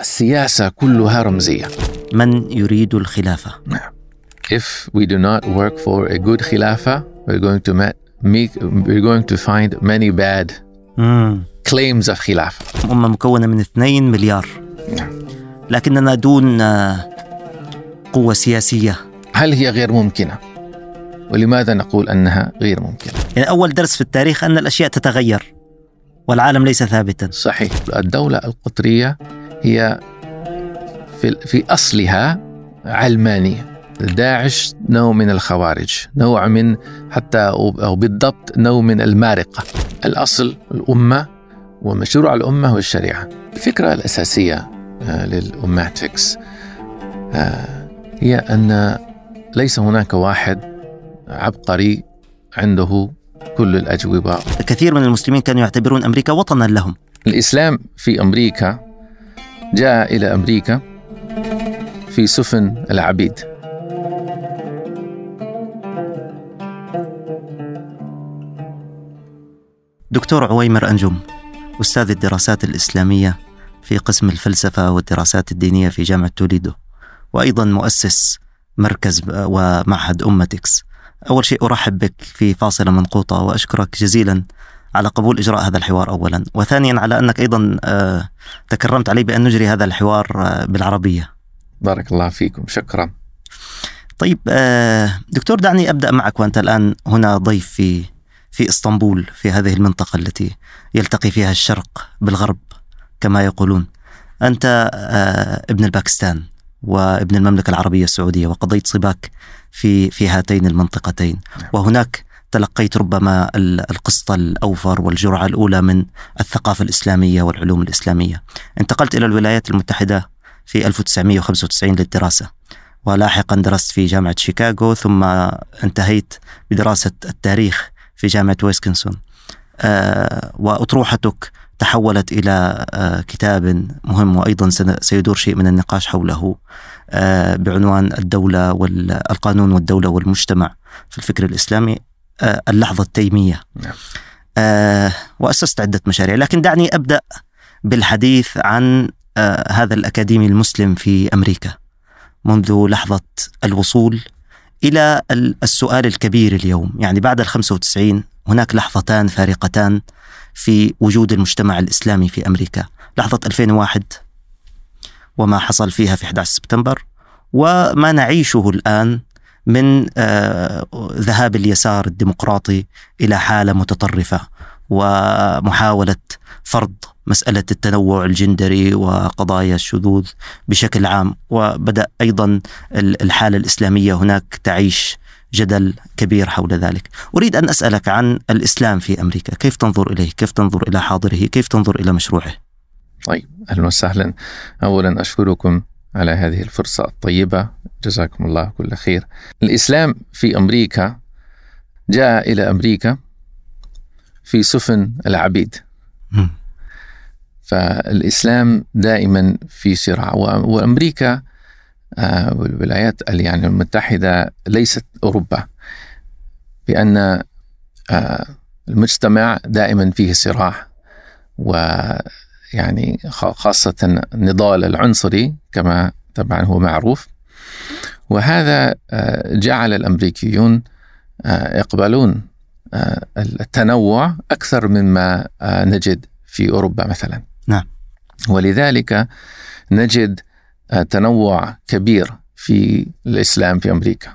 السياسة كلها رمزية من يريد الخلافة If we do not work for a good khilafah, we're going to make, we're going to find many bad مم. claims of khilafah. أمة مكونة من 2 مليار نعم. لكننا دون آه، قوة سياسية هل هي غير ممكنة؟ ولماذا نقول أنها غير ممكنة؟ يعني أول درس في التاريخ أن الأشياء تتغير والعالم ليس ثابتا صحيح الدولة القطرية هي في, في أصلها علمانية. داعش نوع من الخوارج نوع من حتى أو بالضبط نوع من المارقة. الأصل الأمة ومشروع الأمة هو الشريعة. الفكرة الأساسية آه، للأماتكس آه، هي أن ليس هناك واحد عبقري عنده كل الأجوبة. كثير من المسلمين كانوا يعتبرون أمريكا وطنا لهم. الإسلام في أمريكا جاء إلى أمريكا في سفن العبيد. دكتور عويمر أنجم أستاذ الدراسات الإسلامية في قسم الفلسفة والدراسات الدينية في جامعة توليدو وأيضا مؤسس مركز ومعهد أمتكس أول شيء أرحب بك في فاصلة منقوطة وأشكرك جزيلا على قبول إجراء هذا الحوار أولا. وثانيا على أنك أيضا آه، تكرمت علي بأن نجري هذا الحوار آه، بالعربية. بارك الله فيكم. شكرا. طيب آه، دكتور دعني أبدأ معك وأنت الآن هنا ضيف في في إسطنبول في هذه المنطقة التي يلتقي فيها الشرق بالغرب كما يقولون. أنت ابن الباكستان وابن المملكة العربية السعودية وقضيت صباك في في هاتين المنطقتين. نعم. وهناك تلقيت ربما القسط الأوفر والجرعة الأولى من الثقافة الإسلامية والعلوم الإسلامية. انتقلت إلى الولايات المتحدة في 1995 للدراسة ولاحقا درست في جامعة شيكاغو ثم انتهيت بدراسة التاريخ في جامعة ويسكنسون. أه وأطروحتك تحولت إلى أه كتاب مهم وأيضا سيدور شيء من النقاش حوله أه بعنوان الدولة والقانون والدولة والمجتمع في الفكر الإسلامي. آه، اللحظة التيمية. نعم. آه، وأسست عدة مشاريع لكن دعني أبدأ بالحديث عن آه، هذا الأكاديمي المسلم في أمريكا منذ لحظة الوصول إلى السؤال الكبير اليوم. يعني بعد ال 95 هناك لحظتان فارقتان في وجود المجتمع الإسلامي في أمريكا. لحظة 2001 وما حصل فيها في 11 سبتمبر وما نعيشه الآن من آه، ذهاب اليسار الديمقراطي إلى حالة متطرفة ومحاولة فرض مسألة التنوع الجندري وقضايا الشذوذ بشكل عام وبدأ أيضا الحالة الإسلامية هناك تعيش جدل كبير حول ذلك. أريد أن أسألك عن الإسلام في أمريكا، كيف تنظر إليه؟ كيف تنظر إلى حاضره؟ كيف تنظر إلى مشروعه؟ طيب أهلا وسهلا. اولا أشكركم على هذه الفرصة الطيبة. جزاكم الله كل خير. الإسلام في أمريكا جاء إلى أمريكا في سفن العبيد. فالإسلام دائما في صراع. وأمريكا آه، والولايات يعني المتحدة ليست أوروبا. بأن آه، المجتمع دائما فيه صراع. يعني خاصة النضال العنصري كما طبعا هو معروف. وهذا آه، جعل الأمريكيون آه، يقبلون آه، التنوع أكثر مما نجد في أوروبا مثلا. نعم. ولذلك نجد تنوع كبير في الإسلام في أمريكا.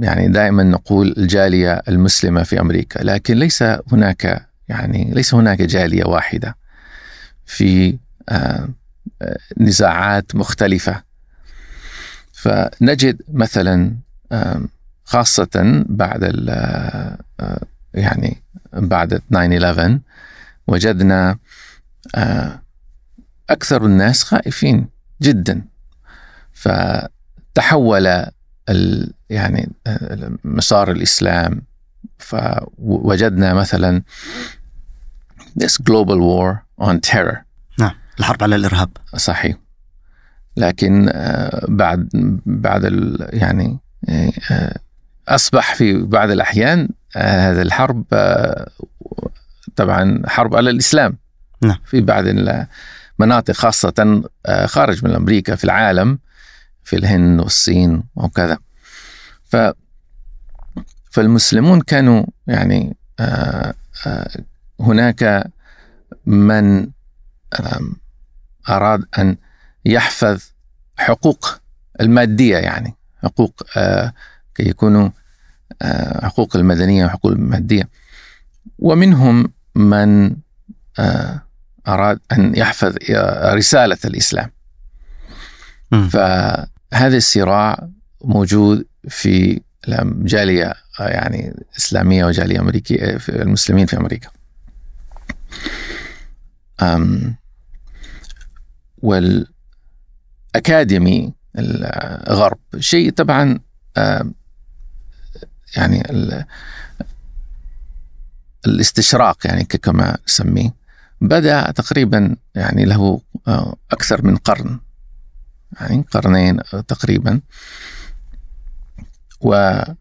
يعني دائما نقول الجالية المسلمة في أمريكا لكن ليس هناك يعني ليس هناك جالية واحدة. في آه، آه، نزاعات مختلفة. فنجد مثلا خاصة بعد آه، يعني بعد 9/11 وجدنا أكثر الناس خائفين جدا. فتحول يعني مسار الإسلام. فوجدنا مثلا this global war on terror. نعم الحرب على الإرهاب. صحيح. لكن آه، بعد بعد يعني آه، أصبح في بعض الأحيان آه، هذه الحرب طبعا حرب على الإسلام. نعم. في بعض مناطق خاصة آه، خارج من أمريكا في العالم في الهند والصين وكذا. ف فالمسلمون كانوا يعني آه، هناك من أراد أن يحفظ حقوق المادية يعني حقوق كي يكونوا حقوق المدنية وحقوق المادية. ومنهم من أراد أن يحفظ رسالة الإسلام. فهذا الصراع موجود في الجالية يعني إسلامية وجالية أمريكية في المسلمين في أمريكا. أم والأكاديمي الغرب شيء طبعا يعني الاستشراق يعني كما نسميه بدأ تقريبا يعني له أكثر من قرن يعني قرنين تقريبا. وهذا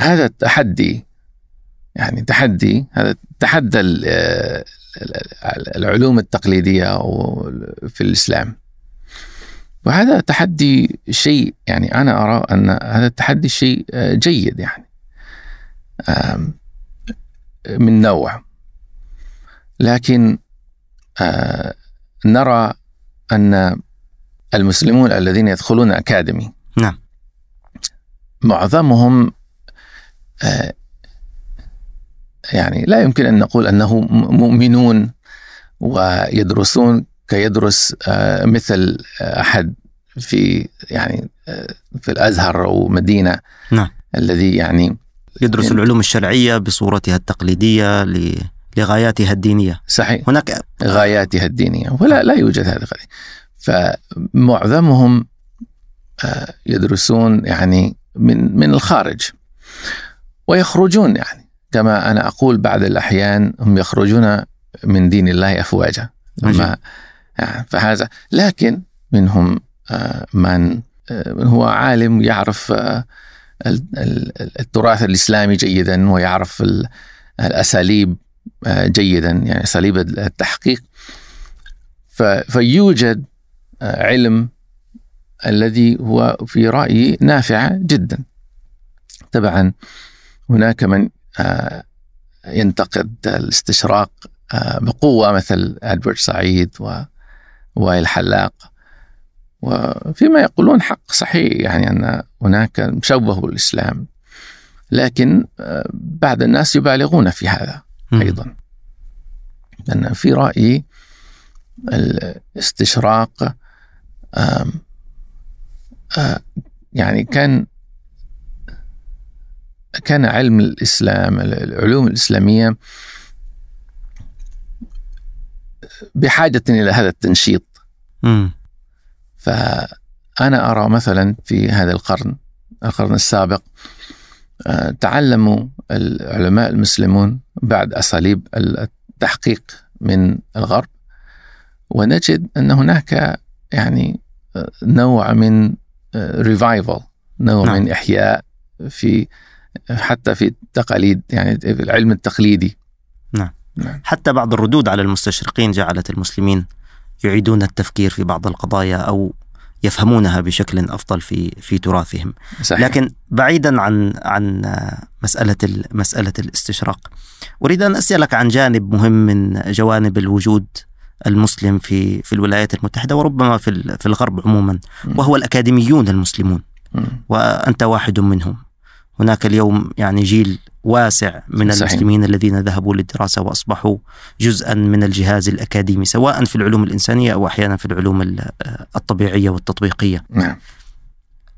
التحدي يعني تحدي هذا تحدى العلوم التقليدية في الإسلام. وهذا تحدي شيء يعني أنا أرى أن هذا التحدي شيء جيد يعني من نوع. لكن آه، نرى أن المسلمون الذين يدخلون أكاديمي نعم. معظمهم آه، يعني لا يمكن أن نقول أنه مؤمنون ويدرسون كيدرس آه، مثل أحد في يعني في الأزهر أو مدينة نعم. الذي يعني يدرس يعني العلوم الشرعية بصورتها التقليدية لغاياتها الدينية. صحيح. هناك غاياتها الدينية. ولا لا يوجد هذا فمعظمهم آه، يدرسون يعني من من الخارج ويخرجون يعني. كما أنا أقول بعض الأحيان هم يخرجون من دين الله أفواجا. لما يعني فهذا لكن منهم آه، من آه، هو عالم يعرف التراث الإسلامي جيدا ويعرف الأساليب جيدا يعني أساليب التحقيق. فيوجد علم الذي هو في رأيي نافع جدا. طبعا هناك من آه، ينتقد الاستشراق آه، بقوة مثل ادوارد سعيد ووائل حلاق. وفيما يقولون حق صحيح يعني أن هناك مشوه بالاسلام لكن آه، بعض الناس يبالغون في هذا أيضا. لأن في رأيي الاستشراق يعني كان كان علم الإسلام العلوم الإسلامية بحاجة إلى هذا التنشيط م. فأنا أرى مثلا في هذا القرن القرن السابق آه، تعلموا العلماء المسلمون بعد اساليب التحقيق من الغرب ونجد أن هناك يعني آه، نوع من ريفايفل آه، نوع نعم. من إحياء في حتى في التقاليد يعني في العلم التقليدي. نعم. نعم. حتى بعض الردود على المستشرقين جعلت المسلمين يعيدون التفكير في بعض القضايا أو يفهمونها بشكل أفضل في في تراثهم. صحيح. لكن بعيدا عن عن مسألة مسألة الاستشراق أريد أن أسألك عن جانب مهم من جوانب الوجود المسلم في في الولايات المتحدة وربما في في الغرب عموما وهو الأكاديميون المسلمون. وأنت واحد منهم. هناك اليوم يعني جيل واسع من صحيح. المسلمين الذين ذهبوا للدراسة وأصبحوا جزءا من الجهاز الأكاديمي سواء في العلوم الإنسانية أو أحيانا في العلوم الطبيعية والتطبيقية. نعم.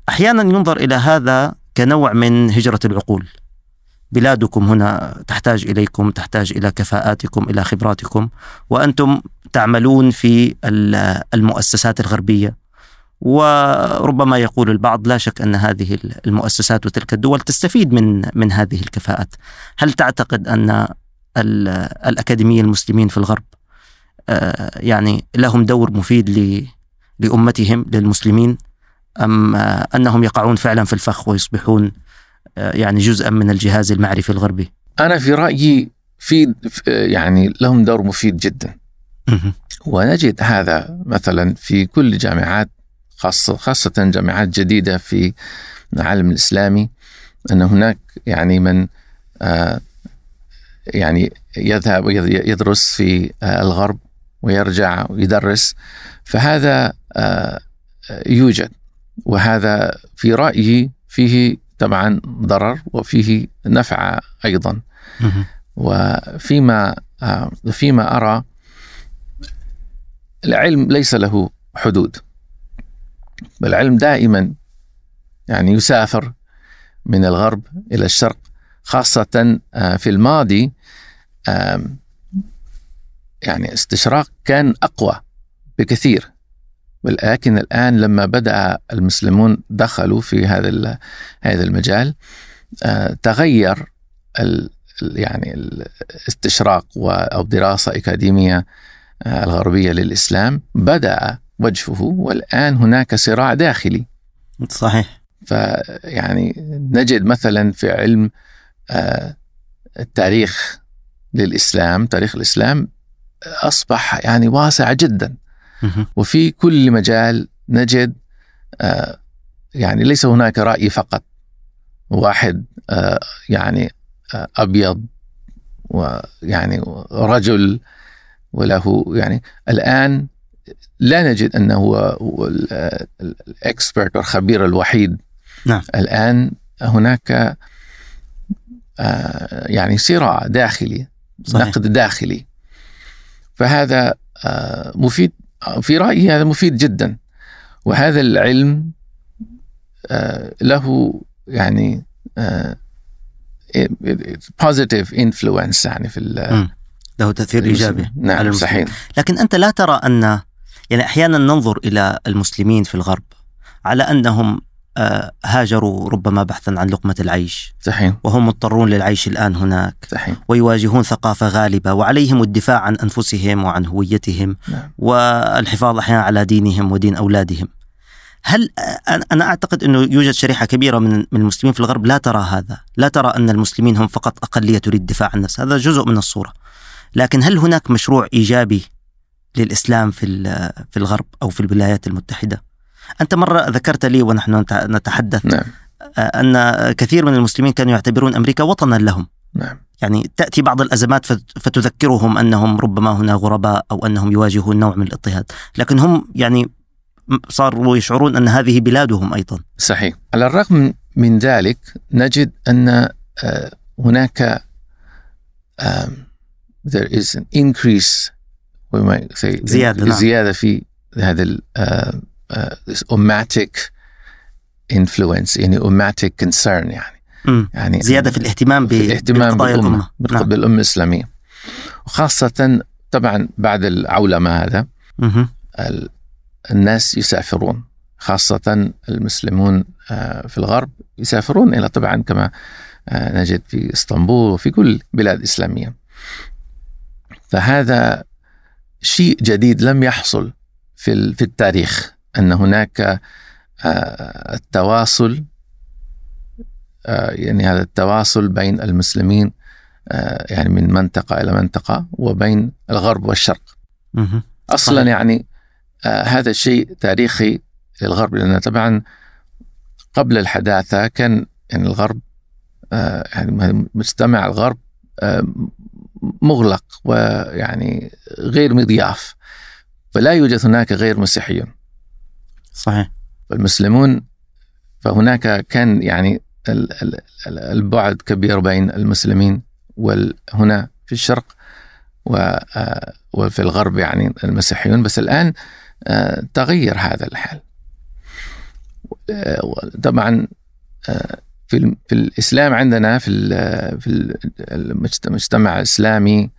أحيانا ينظر إلى هذا كنوع من هجرة العقول. بلادكم هنا تحتاج إليكم، تحتاج إلى كفاءاتكم، إلى خبراتكم، وأنتم تعملون في المؤسسات الغربية وربما يقول البعض لا شك أن هذه المؤسسات وتلك الدول تستفيد من من هذه الكفاءات. هل تعتقد أن الاكاديميين المسلمين في الغرب آه، يعني لهم دور مفيد لأمتهم للمسلمين أم أنهم يقعون فعلا في الفخ ويصبحون آه، يعني جزءا من الجهاز المعرفي الغربي؟ أنا في رأيي في يعني لهم دور مفيد جدا. ونجد هذا مثلا في كل جامعات خاصة خاصة جامعات جديدة في العالم الإسلامي أن هناك يعني من آه، يعني يذهب يدرس في آه، الغرب ويرجع ويدرس. فهذا آه، يوجد وهذا في رأيي فيه طبعا ضرر وفيه نفع أيضا. وفيما فيما أرى العلم ليس له حدود. بل العلم دائما يعني يسافر من الغرب إلى الشرق خاصة آه، في الماضي آم، يعني استشراق كان أقوى بكثير. ولكن الآن لما بدأ المسلمون دخلوا في هذا هذا المجال آه، تغير ال يعني الاستشراق و- أو دراسة أكاديمية آه، الغربية للإسلام. بدأ وجهه والآن هناك صراع داخلي. صحيح. فيعني نجد مثلا في علم آه، التاريخ للإسلام تاريخ الإسلام أصبح يعني واسع جدا. وفي كل مجال نجد آه، يعني ليس هناك رأي فقط. واحد آه، يعني أبيض ويعني رجل وله يعني الآن لا نجد أنه هو هو ال- ال- الإكسبرت والخبير الوحيد نعم. الآن هناك آه، يعني صراع داخلي صحيح. نقد داخلي فهذا آه، مفيد في رأيي هذا مفيد جدا وهذا العلم آه، له يعني positive influence يعني في. له تأثير إيجابي على نعم المسلمين. صحيح لكن أنت لا ترى أن يعني أحيانا ننظر إلى المسلمين في الغرب على أنهم آه، هاجروا ربما بحثا عن لقمة العيش. صحيح. وهم مضطرون للعيش الآن هناك. صحيح. ويواجهون ثقافة غالبة وعليهم الدفاع عن أنفسهم وعن هويتهم. نعم. والحفاظ أحيانا على دينهم ودين أولادهم. هل أنا- أنا أعتقد أنه يوجد شريحة كبيرة من من المسلمين في الغرب لا ترى هذا. لا ترى أن المسلمين هم فقط أقلية تريد الدفاع عن نفسها. هذا جزء من الصورة. لكن هل هناك مشروع إيجابي للإسلام في في الغرب أو في الولايات المتحدة. أنت مرة ذكرت لي ونحن نت- نتحدث نعم. آه، أن كثير من المسلمين كانوا يعتبرون أمريكا وطنا لهم. نعم. يعني تأتي بعض الأزمات فت- فتذكرهم أنهم ربما هنا غرباء أو أنهم يواجهون نوع من الاضطهاد. لكن هم يعني صاروا يشعرون أن هذه بلادهم أيضا. صحيح. على الرغم من ذلك نجد أن آه، هناك um, there is an increase might say زيادة، نعم. زيادة في هذا ال uh, this ummatic influence يعني ummatic concern يعني مم. يعني زيادة في الاهتمام في الاهتمام بالأمة نعم. بالأمة الإسلامية وخاصة طبعا بعد العولمة هذا الناس يسافرون خاصة المسلمون آه، في الغرب يسافرون إلى طبعا كما آه، نجد في إسطنبول وفي كل بلاد إسلامية فهذا شيء جديد لم يحصل في في التاريخ أن هناك آه، التواصل آه، يعني هذا التواصل بين المسلمين آه، يعني من منطقة إلى منطقة وبين الغرب والشرق. أصلا. يعني هذا شيء تاريخي للغرب لأن طبعا قبل الحداثة كان يعني الغرب يعني مجتمع الغرب مغلق ويعني غير مضياف فلا يوجد هناك غير مسيحيون. صحيح. فالمسلمون فهناك كان يعني ال- ال- ال- البعد كبير بين المسلمين وهنا في الشرق و- آه، وفي الغرب يعني المسيحيون بس الآن آه، تغير هذا الحال. آه، طبعا في في الإسلام عندنا في في ال- المجت- المجتمع الإسلامي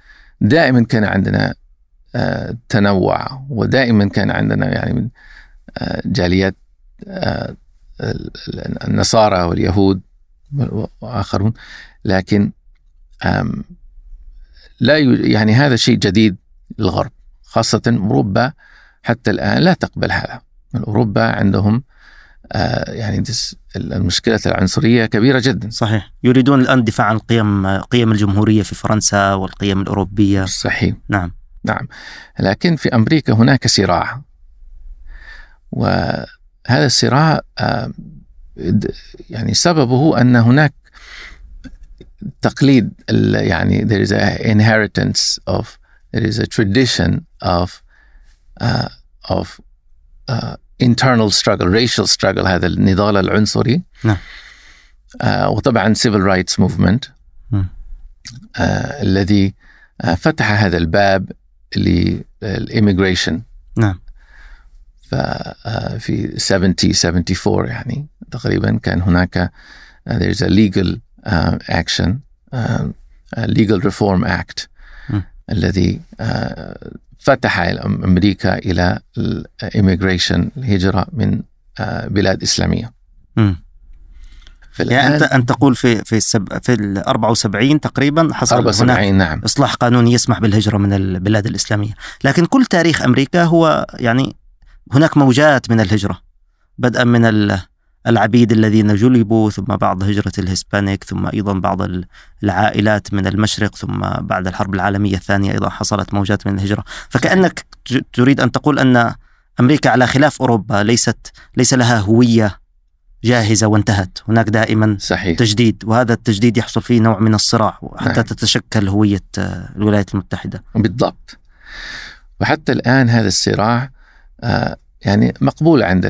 دائما كان عندنا آه، تنوع ودائما كان عندنا يعني من آه، جاليات آه، ال- ال- النصارى واليهود وآخرون لكن لا يعني هذا شيء جديد للغرب خاصة أوروبا حتى الآن لا تقبل هذا. أوروبا عندهم يعني المشكلة العنصرية كبيرة جدا. صحيح. يريدون الآن الدفاع عن قيم قيم الجمهورية في فرنسا والقيم الأوروبية. صحيح. نعم. نعم. لكن في أمريكا هناك صراع. وهذا الصراع آه، يعني سببه أن هناك تقليد يعني there is a inheritance of there is a tradition of uh, of uh, internal struggle racial struggle هذا النضال العنصري نعم. uh, وطبعا civil rights movement م. uh, الذي uh, فتح هذا الباب للإيميجريشن نعم ففي 70 74 يعني تقريبا كان هناك uh, there is a legal uh, action uh, a legal reform act م. الذي uh, فتح أمريكا إلى ال immigration الهجرة من uh, بلاد إسلامية. م. فالآن يعني أنت ان تقول في في السب في ال 74 تقريبا حصل هناك 74 نعم إصلاح قانوني يسمح بالهجرة من البلاد الإسلامية، لكن كل تاريخ أمريكا هو يعني هناك موجات من الهجرة بدءا من ال- العبيد الذين جلبوا ثم بعض هجرة الهسبانيك ثم أيضا بعض ال- العائلات من المشرق ثم بعد الحرب العالمية الثانية أيضا حصلت موجات من الهجرة، فكأنك ت- تريد أن تقول أن أمريكا على خلاف أوروبا ليست ليس لها هوية جاهزة وانتهت، هناك دائما صحيح. تجديد وهذا التجديد يحصل فيه نوع من الصراع حتى نعم. تتشكل هوية آه، الولايات المتحدة. بالضبط. وحتى الآن هذا الصراع آه، يعني مقبول عند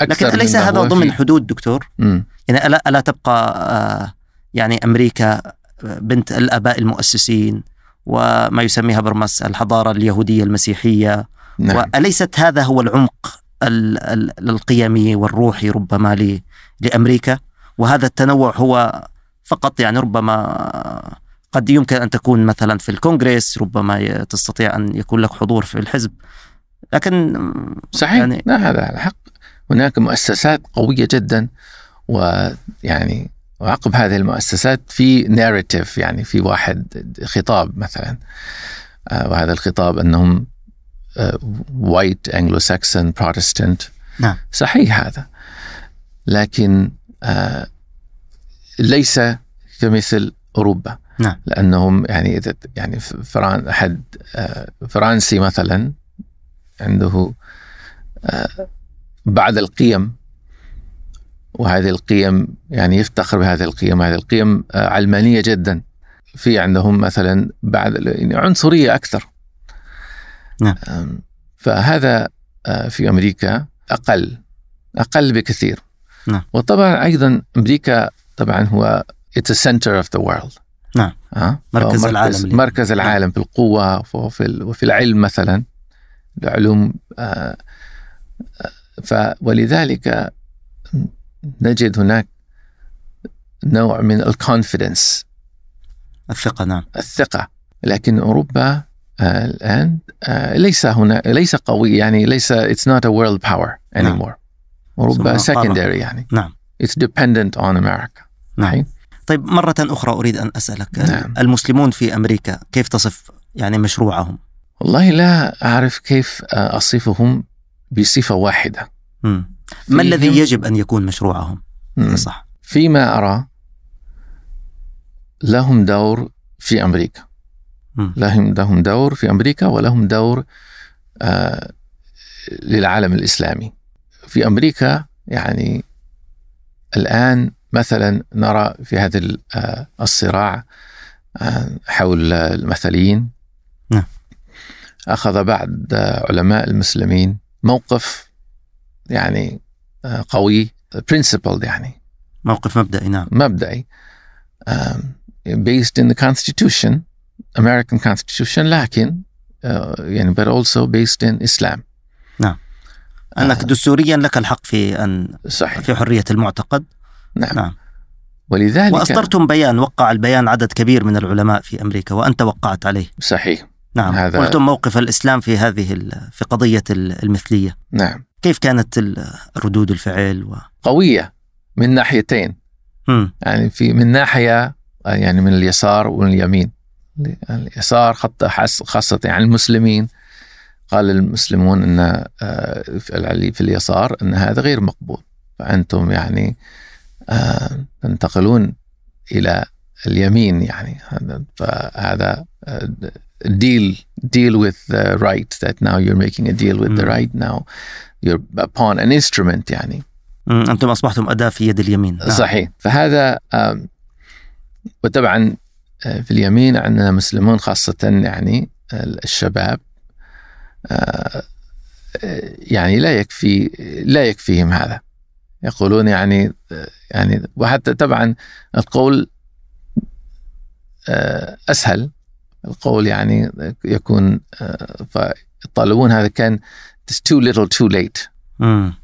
الامريكيين لكن أكثر أليس هذا ضمن حدود دكتور؟ مم. يعني ألا, ألا تبقى آه، يعني أمريكا بنت الآباء المؤسسين وما يسميها برمس الحضارة اليهودية المسيحية. نعم. وأليست هذا هو العمق ال- ال- القيمي والروحي ربما لأمريكا؟ وهذا التنوع هو فقط يعني ربما قد يمكن أن تكون مثلا في الكونغرس ربما تستطيع أن يكون لك حضور في الحزب. لكن صحيح. يعني- لا هذا على حق. هناك مؤسسات قوية جدا ويعني وعقب هذه المؤسسات في narrative يعني في واحد خطاب مثلا آه، وهذا الخطاب أنهم White Anglo-Saxon Protestant نعم. صحيح هذا لكن آه، ليس كمثل أوروبا نعم. لأنهم يعني إذا يعني فران أحد آه، فرنسي مثلا عنده بعض القيم وهذه القيم يعني يفتخر بهذه القيم هذه القيم آه، علمانية جدا في عندهم مثلا بعد يعني عنصرية أكثر نعم. فهذا آه، في أمريكا أقل أقل بكثير نعم. وطبعا أيضا أمريكا طبعا هو it's a center of the world نعم. آه؟ مركز فهو العالم. مركز العالم في القوة وفي ال- وفي العلم مثلا العلوم آه، ف ولذلك نجد هناك نوع من الكونفidence الثقة نعم. الثقة. لكن أوروبا آه، الآن آه، ليس هنا ليس قوي يعني ليس it's not a world power anymore. أوروبا ثم قارة. secondary يعني. نعم. it's dependent on America. نعم؟ طيب مرة أخرى أريد أن أسألك نعم. المسلمون في أمريكا كيف تصف يعني مشروعهم؟ والله لا أعرف كيف آه، أصفهم بصفة واحدة مم. ما الذي يجب أن يكون مشروعهم. صح فيما أرى لهم دور في أمريكا مم. لهم لهم دور في أمريكا ولهم دور آه للعالم الإسلامي في أمريكا يعني الآن مثلا نرى في هذا آه، الصراع آه، حول المثليين نعم. أخذ بعض علماء المسلمين موقف يعني آه، قوي principled يعني. موقف مبدئي نعم. مبدئي based in the constitution American constitution لكن uh, يعني but also based in Islam. أنك دستوريا لك الحق في أن صحيح. في حرية المعتقد. نعم, نعم. ولذلك وأصدرتم بيان وقع البيان عدد كبير من العلماء في أمريكا وأنت وقعت عليه. صحيح. نعم. هذا- قلتم موقف الإسلام في هذه في قضية ال- المثلية. نعم. كيف كانت ردود الفعل و... قوية من ناحيتين. مم. يعني في من ناحية يعني من اليسار ومن اليمين. اليسار خط خاصة يعني المسلمين. قال المسلمون إن آه، في اليسار إن هذا غير مقبول. فأنتم يعني آه، تنتقلون إلى اليمين يعني. هذا- فهذا آه، deal deal with the right that now you're making a deal with the مم. right now you're upon an instrument يعني مم. أنتم أصبحتم أداة في يد اليمين نعم. صحيح فهذا وطبعا آه، في اليمين عندنا مسلمون خاصة يعني الشباب آه، آه، يعني لا يكفي لا يكفيهم هذا يقولون يعني يعني وحتى طبعا القول أسهل القول يعني يكون آه، فيطالبون هذا كان it's too little too late مم.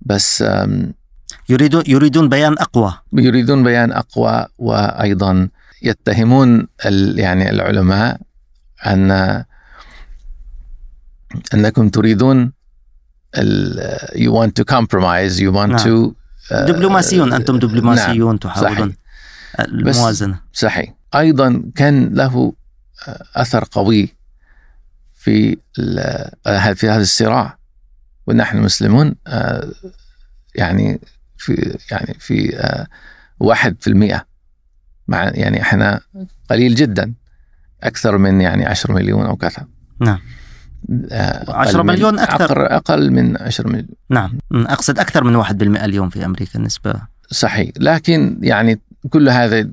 بس يريدون يريدون بيان أقوى يريدون بيان أقوى وأيضا يتهمون يعني العلماء أن أنكم تريدون ال- you want to compromise you want نعم. to آه، دبلوماسيون أنتم دبلوماسيون تحاولون صحيح. الموازنة صحيح أيضا كان له آه، أثر قوي في آه، في هذا الصراع ونحن المسلمون آه، يعني في يعني في واحد في المئة. مع يعني إحنا قليل جدا أكثر من يعني 10 مليون أو كذا. نعم. آه، أقل 10 من- مليون أكثر. أقل من 10 مليون. نعم. مم. أقصد أكثر من 1% اليوم في أمريكا النسبة صحيح. لكن يعني كل هذا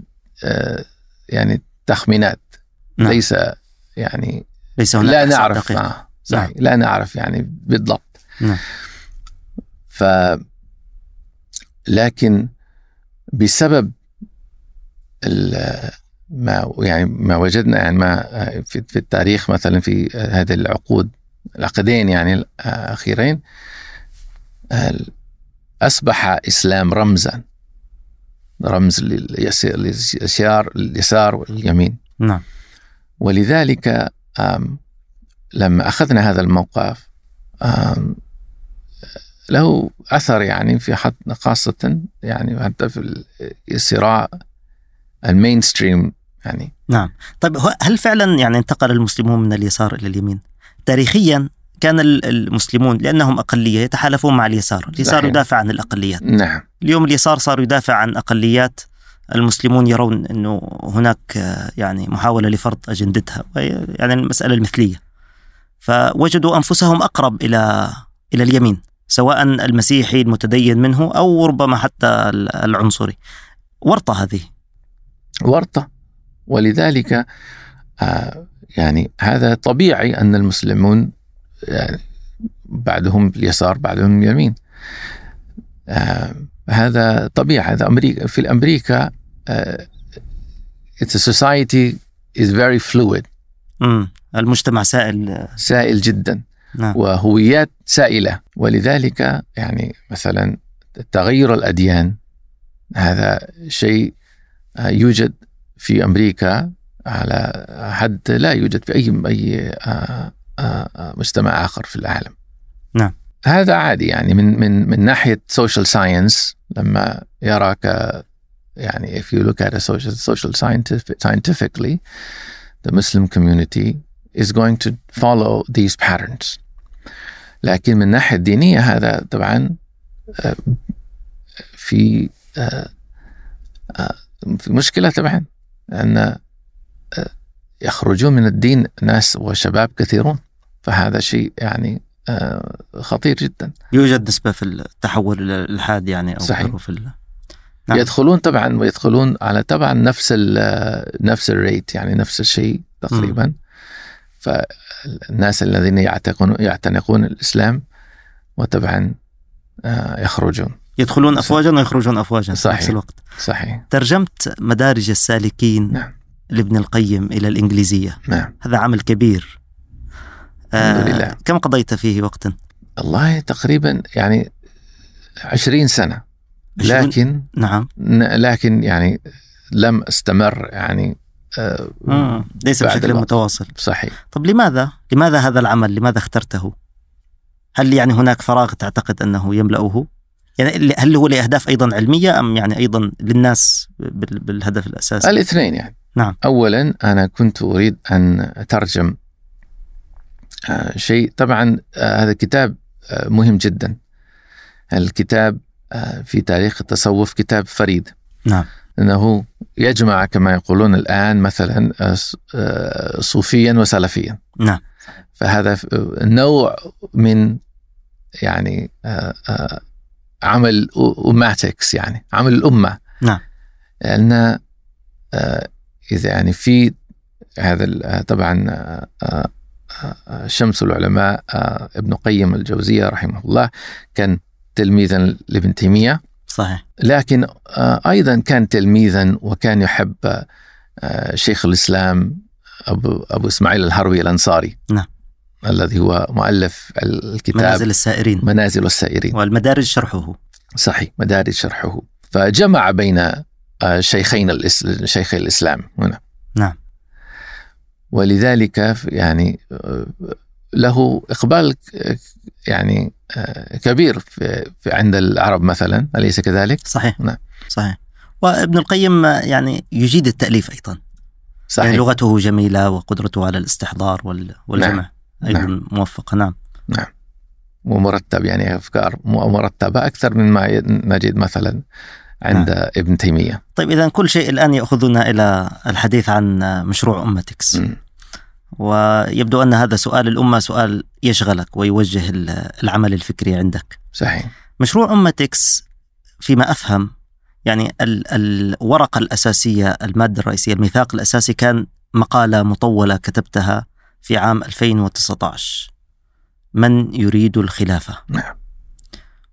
يعني تخمينات نعم. ليس يعني ليس هناك لا نعرف. آه صحيح لا نعرف يعني بالضبط نعم. ف لكن بسبب ال- ما يعني ما وجدنا يعني ما في, في التاريخ مثلا في هذه العقود العقدين يعني الأخيرين ال- أصبح إسلام رمزا رمز لليسار اليسار واليمين. نعم. ولذلك لما أخذنا هذا الموقف له أثر يعني في حد خاصة يعني حتى في الصراع المين ستريم يعني. نعم. طيب هل فعلا يعني انتقل المسلمون من اليسار إلى اليمين؟ تاريخيا كان ال- المسلمون لأنهم أقلية يتحالفون مع اليسار اليسار صحيح. يدافع عن الأقليات. نعم. اليوم اليسار صار يدافع عن أقليات المسلمون يرون أنه هناك يعني محاولة لفرض أجندتها يعني المسألة المثلية. فوجدوا أنفسهم أقرب إلى إلى اليمين سواء المسيحي المتدين منه أو ربما حتى ال- العنصري. ورطة هذه. ورطة. ولذلك آه، يعني هذا طبيعي أن المسلمون يعني بعدهم اليسار بعدهم اليمين. آه، هذا طبيعي هذا أمريكا في أمريكا آه، it's a society is very fluid. مم. المجتمع سائل. سائل جدا. نعم. وهويات سائلة. ولذلك يعني مثلا تغير الأديان هذا شيء آه، يوجد في أمريكا على حد لا يوجد في أي أي آه، مجتمع آخر في العالم. نعم. هذا عادي يعني من من من ناحية social science لما يراك يعني if you look at a social social scientific scientifically the Muslim community is going to follow these patterns. لكن من الناحية الدينية هذا طبعا آه، في آه، آه، في مشكلة طبعا آه، يخرجون من الدين ناس وشباب كثيرون. فهذا شيء يعني آه، خطير جدا يوجد نسبة في التحول إلى الإلحاد يعني أو صحيح. في ال... نعم. يدخلون طبعا ويدخلون على طبعا نفس ال نفس الريت يعني نفس الشيء تقريبا فالناس الذين يعتقون يعتنقون الإسلام وطبعا آه، يخرجون يدخلون. أفواجا ويخرجون أفواجا في صحيح. نفس الوقت صحيح ترجمت مدارج السالكين نعم. لابن القيم إلى الإنجليزية نعم هذا عمل كبير الحمد لله. كم قضيت فيه وقتا؟ والله تقريبا يعني عشرين سنة لكن نعم لكن يعني لم أستمر يعني آه، مم. ليس بشكل الوقت. متواصل صحيح طب لماذا؟ لماذا هذا العمل؟ لماذا اخترته؟ هل يعني هناك فراغ تعتقد أنه يملأه؟ يعني هل هو لأهداف أيضا علمية أم يعني أيضا للناس بال- بالهدف الأساسي؟ الاثنين يعني نعم. اولا أنا كنت أريد أن أترجم آه، شيء. طبعا آه، هذا كتاب آه، مهم جدا. الكتاب آه، في تاريخ التصوف كتاب فريد. نعم. أنه يجمع كما يقولون الآن مثلا آه، صوفيا وسلفيا. نعم. فهذا نوع من يعني عمل أماتكس يعني عمل الأمة. نعم. لأن إذا يعني في هذا طبعا شمس العلماء ابن قيم الجوزية رحمه الله كان تلميذا لابن تيمية. صحيح. لكن أيضا كان تلميذا وكان يحب شيخ الإسلام أبو, أبو إسماعيل الهروي الأنصاري. نعم. الذي هو مؤلف الكتاب منازل السائرين. منازل السائرين. والمدارج شرحه. صحيح مدارج شرحه. فجمع بين شيخين شيخي الإسلام هنا. نعم. ولذلك يعني له إقبال يعني كبير في عند العرب مثلا أليس كذلك؟ صحيح. نعم. صحيح. وابن القيم يعني يجيد التأليف أيضا. صحيح. يعني لغته جميلة وقدرته على الاستحضار والجمع نعم. أيضا نعم. موفقة نعم. نعم. ومرتب يعني أفكار مرتبة أكثر مما نجد مثلا. عند نعم. ابن تيمية. طيب إذا كل شيء الآن يأخذنا إلى الحديث عن مشروع أمتكس. م. ويبدو أن هذا سؤال الأمة سؤال يشغلك ويوجه العمل الفكري عندك. صحيح. مشروع أمتكس فيما أفهم يعني ال- الورقة الأساسية المادة الرئيسية الميثاق الأساسي كان مقالة مطولة كتبتها في عام 2019 من يريد الخلافة؟ نعم.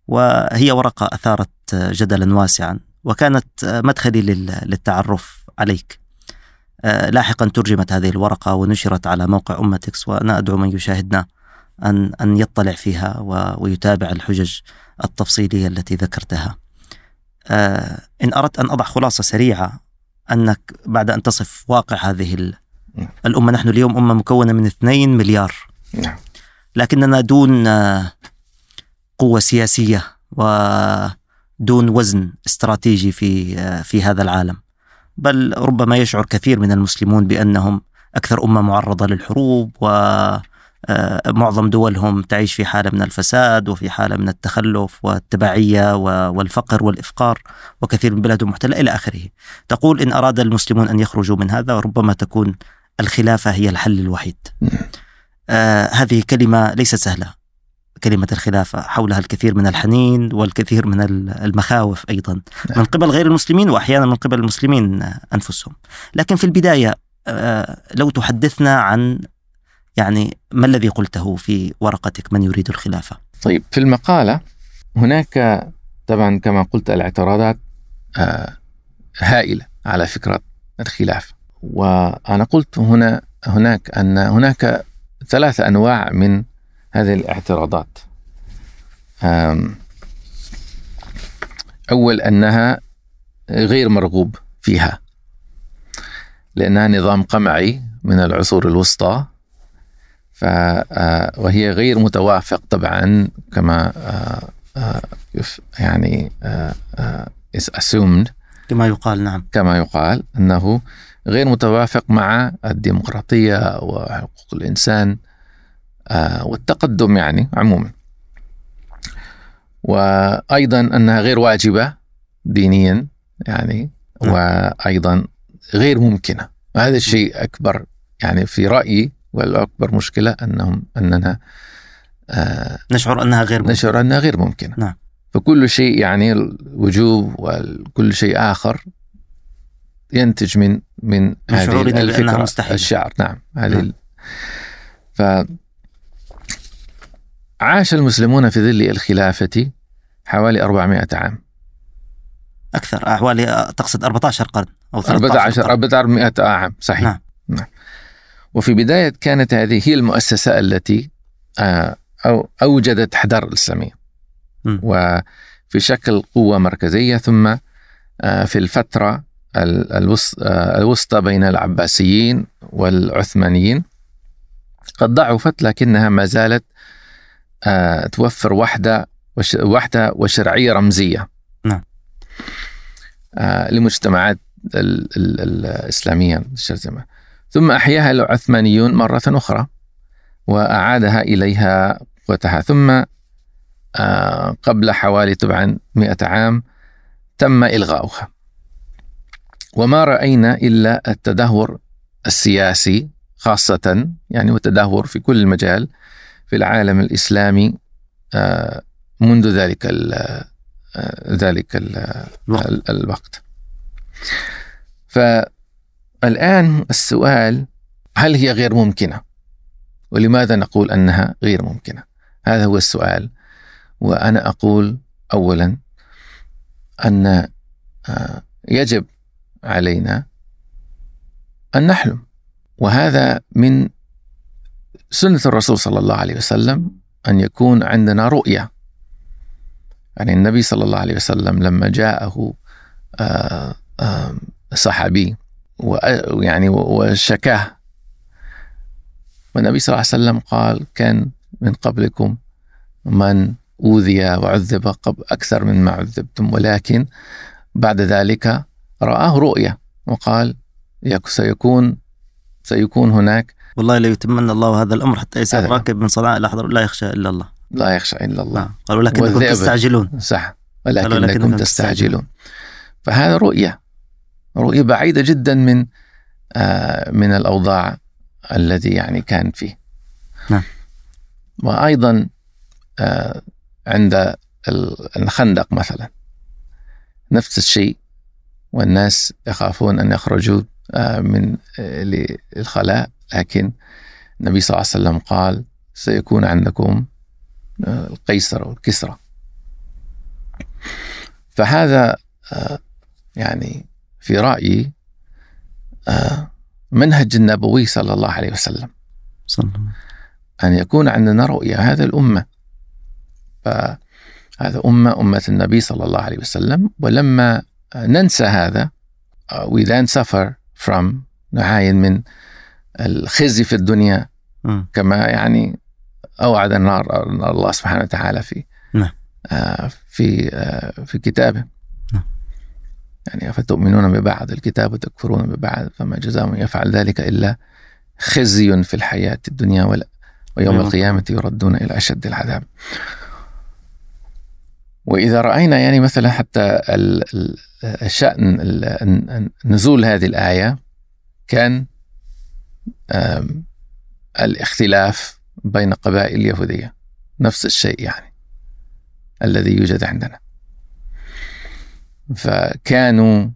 وهي ورقة أثارت جدلا واسعا وكانت مدخلي لل- للتعرف عليك لاحقا ترجمت هذه الورقة ونشرت على موقع أمتكس وأنا أدعو من يشاهدنا أن أن يطلع فيها ويتابع الحجج التفصيلية التي ذكرتها. إن أردت أن أضع خلاصة سريعة أنك بعد أن تصف واقع هذه نعم. الأمة نحن اليوم أمة مكونة من 2 مليار نعم لكننا دون قوة سياسية ودون وزن استراتيجي في آه، في هذا العالم. بل ربما يشعر كثير من المسلمون بأنهم أكثر أمة معرضة للحروب ومعظم دولهم تعيش في حالة من الفساد وفي حالة من التخلف والتبعية والفقر والإفقار وكثير من بلادهم محتلة إلى آخره. تقول إن أراد المسلمون أن يخرجوا من هذا ربما تكون الخلافة هي الحل الوحيد. آه هذه كلمة ليست سهلة. كلمة الخلافة حولها الكثير من الحنين والكثير من ال- المخاوف أيضا. نعم. من قبل غير المسلمين وأحيانا من قبل المسلمين أنفسهم. لكن في البداية آه لو تحدثنا عن يعني ما الذي قلته في ورقتك؟ من يريد الخلافة طيب في المقالة هناك طبعا كما قلت الاعتراضات آه، هائلة على فكرة الخلافة وأنا قلت هنا هناك أن هناك ثلاث أنواع من هذه الاعتراضات. أول أنها غير مرغوب فيها لأنها نظام قمعي من العصور الوسطى ف آه، وهي غير متوافق طبعا كما آه، آه، يعني is assumed. كما يقال نعم. كما يقال أنه غير متوافق مع الديمقراطية وحقوق الإنسان. آه، والتقدم يعني عموما. وأيضا أنها غير واجبة دينيا يعني نعم. وأيضا غير ممكنة وهذا الشيء أكبر يعني في رأيي والأكبر مشكلة انهم أننا آه، نشعر أنها غير ممكنة. نشعر أنها غير ممكنة نعم. فكل شيء يعني الوجوب وكل شيء آخر ينتج من من هذه الفكرة مستحيلة. الشعر نعم هذه نعم. ال- ف عاش المسلمون في ظل الخلافة حوالي 400 عام أكثر حوالي تقصد 14 قرن أو 13 14 قرن 400 عام صحيح نعم. نعم. وفي بداية كانت هذه هي المؤسسة التي آه، أو أوجدت حضارة الإسلامية. وفي شكل قوة مركزية ثم آه، في الفترة ال- الوس- آه، الوسطى بين العباسيين والعثمانيين قد ضعفت لكنها ما زالت آه، توفر وحدة وش- وحدة وشرعية رمزية. نعم. آه، لمجتمعات ال- ال- الإسلامية ثم أحياها العثمانيون مرة أخرى وأعادها إليها قوتها. ثم آه، قبل حوالي طبعا مئة عام تم إلغاؤها. وما رأينا إلا التدهور السياسي خاصة يعني والتدهور في كل مجال في العالم الإسلامي آه، منذ ذلك ال آه، ذلك ال الوقت. الوقت. فالآن السؤال هل هي غير ممكنة؟ ولماذا نقول أنها غير ممكنة؟ هذا هو السؤال. وأنا أقول أولا أن آه، يجب علينا أن نحلم. وهذا من سنة الرسول صلى الله عليه وسلم أن يكون عندنا رؤية. يعني النبي صلى الله عليه وسلم لما جاءه آه، آه، صحابي ويعني وشكاه. والنبي صلى الله عليه وسلم قال كان من قبلكم من أوذي وعذب قبل أكثر مما عذبتم ولكن بعد ذلك رآه رؤية. وقال سيكون سيكون هناك والله لا يتمنى الله هذا الأمر حتى يسير راكب من صنعاء الأحضر لا يخشى إلا الله. لا يخشى إلا الله. نعم. قالوا لكنكم تستعجلون. صح. ولكنكم تستعجلون. فهذا رؤية. رؤية بعيدة جدا من آه من الأوضاع الذي يعني كان فيه. نعم. وأيضا آه عند الخندق مثلا. نفس الشيء. والناس يخافون أن يخرجوا آه من آه للخلاء. لكن النبي صلى الله عليه وسلم قال سيكون عندكم آه، القيصر والكسرى فهذا آه، يعني في رأيي آه، منهج النبوي صلى الله عليه وسلم. صلى الله. أن يكون عندنا رؤية هذا الأمة. فهذا أمة أمة النبي صلى الله عليه وسلم. ولما ننسى هذا we then suffer from نعاين من الخزي في الدنيا كما يعني أوعد النار الله سبحانه وتعالى في نعم. آه في آه في كتابه نعم. يعني أفتؤمنون ببعض الكتاب وتكفرون ببعض فما جزاء من يفعل ذلك إلا خزي في الحياة الدنيا ولا ويوم نعم. القيامة يردون إلى أشد العذاب. وإذا رأينا يعني مثلا حتى الشأن نزول هذه الآية كان الاختلاف بين قبائل اليهودية. نفس الشيء يعني الذي يوجد عندنا. فكانوا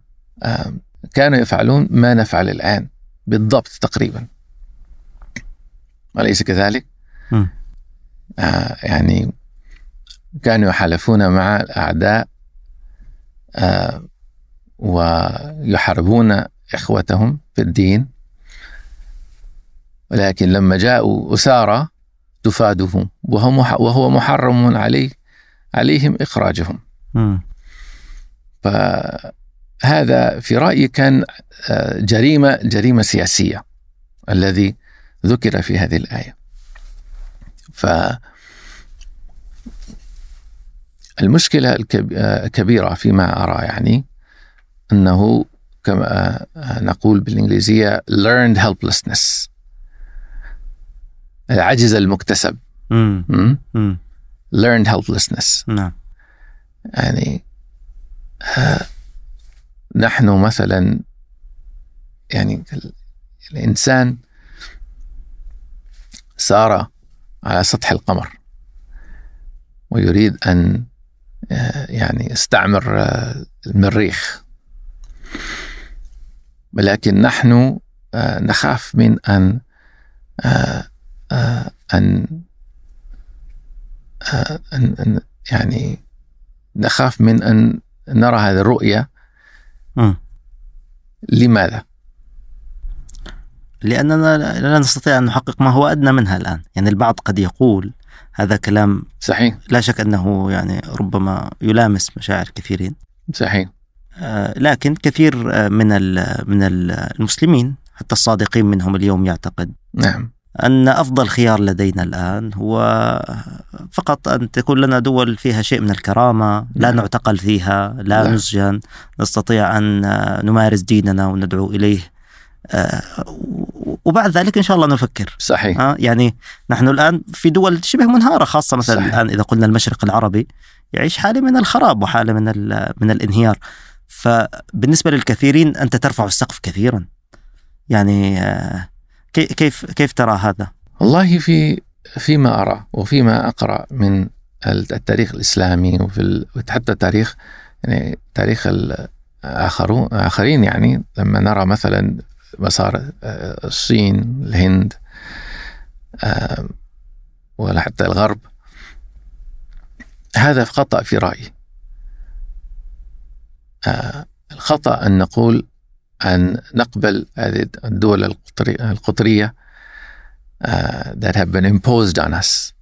كانوا يفعلون ما نفعل الآن بالضبط تقريبا. أليس كذلك؟ آه يعني كانوا يحالفون مع الأعداء آه ويحاربون إخوتهم في الدين. ولكن لما جاءوا أسارى تفادهم وهو محرم عليه عليهم إخراجهم. فهذا في رأيي كان آه، جريمة جريمة سياسية الذي ذكر في هذه الآية. ف المشكلة الكبيرة فيما أرى يعني أنه كما نقول بالإنجليزية learned helplessness. العجز المكتسب. مم. مم. learned helplessness. نعم. يعني آه نحن مثلا يعني الإنسان سار على سطح القمر ويريد أن آه يعني يستعمر آه المريخ. ولكن نحن نخاف من أن أن آه، أن, أن يعني نخاف من أن نرى هذه الرؤية. م. لماذا؟ لأننا لا نستطيع أن نحقق ما هو أدنى منها الآن. يعني البعض قد يقول هذا كلام صحيح. لا شك أنه يعني ربما يلامس مشاعر كثيرين. صحيح. آه لكن كثير من من المسلمين حتى الصادقين منهم اليوم يعتقد نعم. أن أفضل خيار لدينا الآن هو فقط أن تكون لنا دول فيها شيء من الكرامة لا نعم. نعتقل فيها لا نعم. نسجن نستطيع أن نمارس ديننا وندعو إليه آه، وبعد ذلك إن شاء الله نفكر صحيح آه يعني نحن الآن في دول شبه منهارة خاصة مثلا صحيح. الآن إذا قلنا المشرق العربي يعيش حالة من الخراب وحالة من من الانهيار فبالنسبة للكثيرين أنت ترفع السقف كثيرا يعني آه، كيف كيف ترى هذا؟ والله في فيما أرى وفيما أقرأ من التاريخ الإسلامي وفي حتى تاريخ يعني تاريخ الآخرون آخرين يعني لما نرى مثلا مسار آه، الصين الهند آه، ولا حتى الغرب هذا خطأ في رأيي آه، الخطأ أن نقول أن نقبل هذه الدول القطرية that have been imposed on us.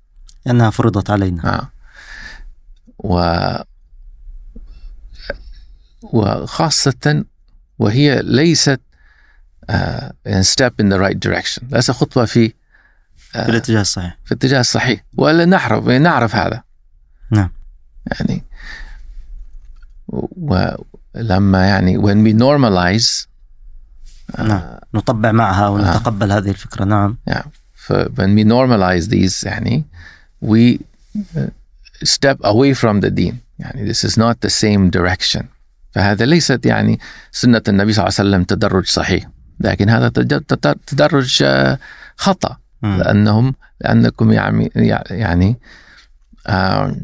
أنها فرضت علينا. آه. و وخاصة وهي ليست uh, step in the right direction. ليست خطوة في uh, في الاتجاه الصحيح. في الاتجاه الصحيح. ولا نعرف نعرف هذا. نعم. يعني ولما يعني when we normalize نعم. نطبع معها ونتقبل آه. هذه الفكرة. نعم. Yeah. when we normalize these يعني we step away from the deen. يعني this is not the same direction. فهذا ليست يعني سنة النبي صلى الله عليه وسلم تدرج صحيح. لكن هذا تدرج خطأ. لأنهم لأنكم يعني يعني آه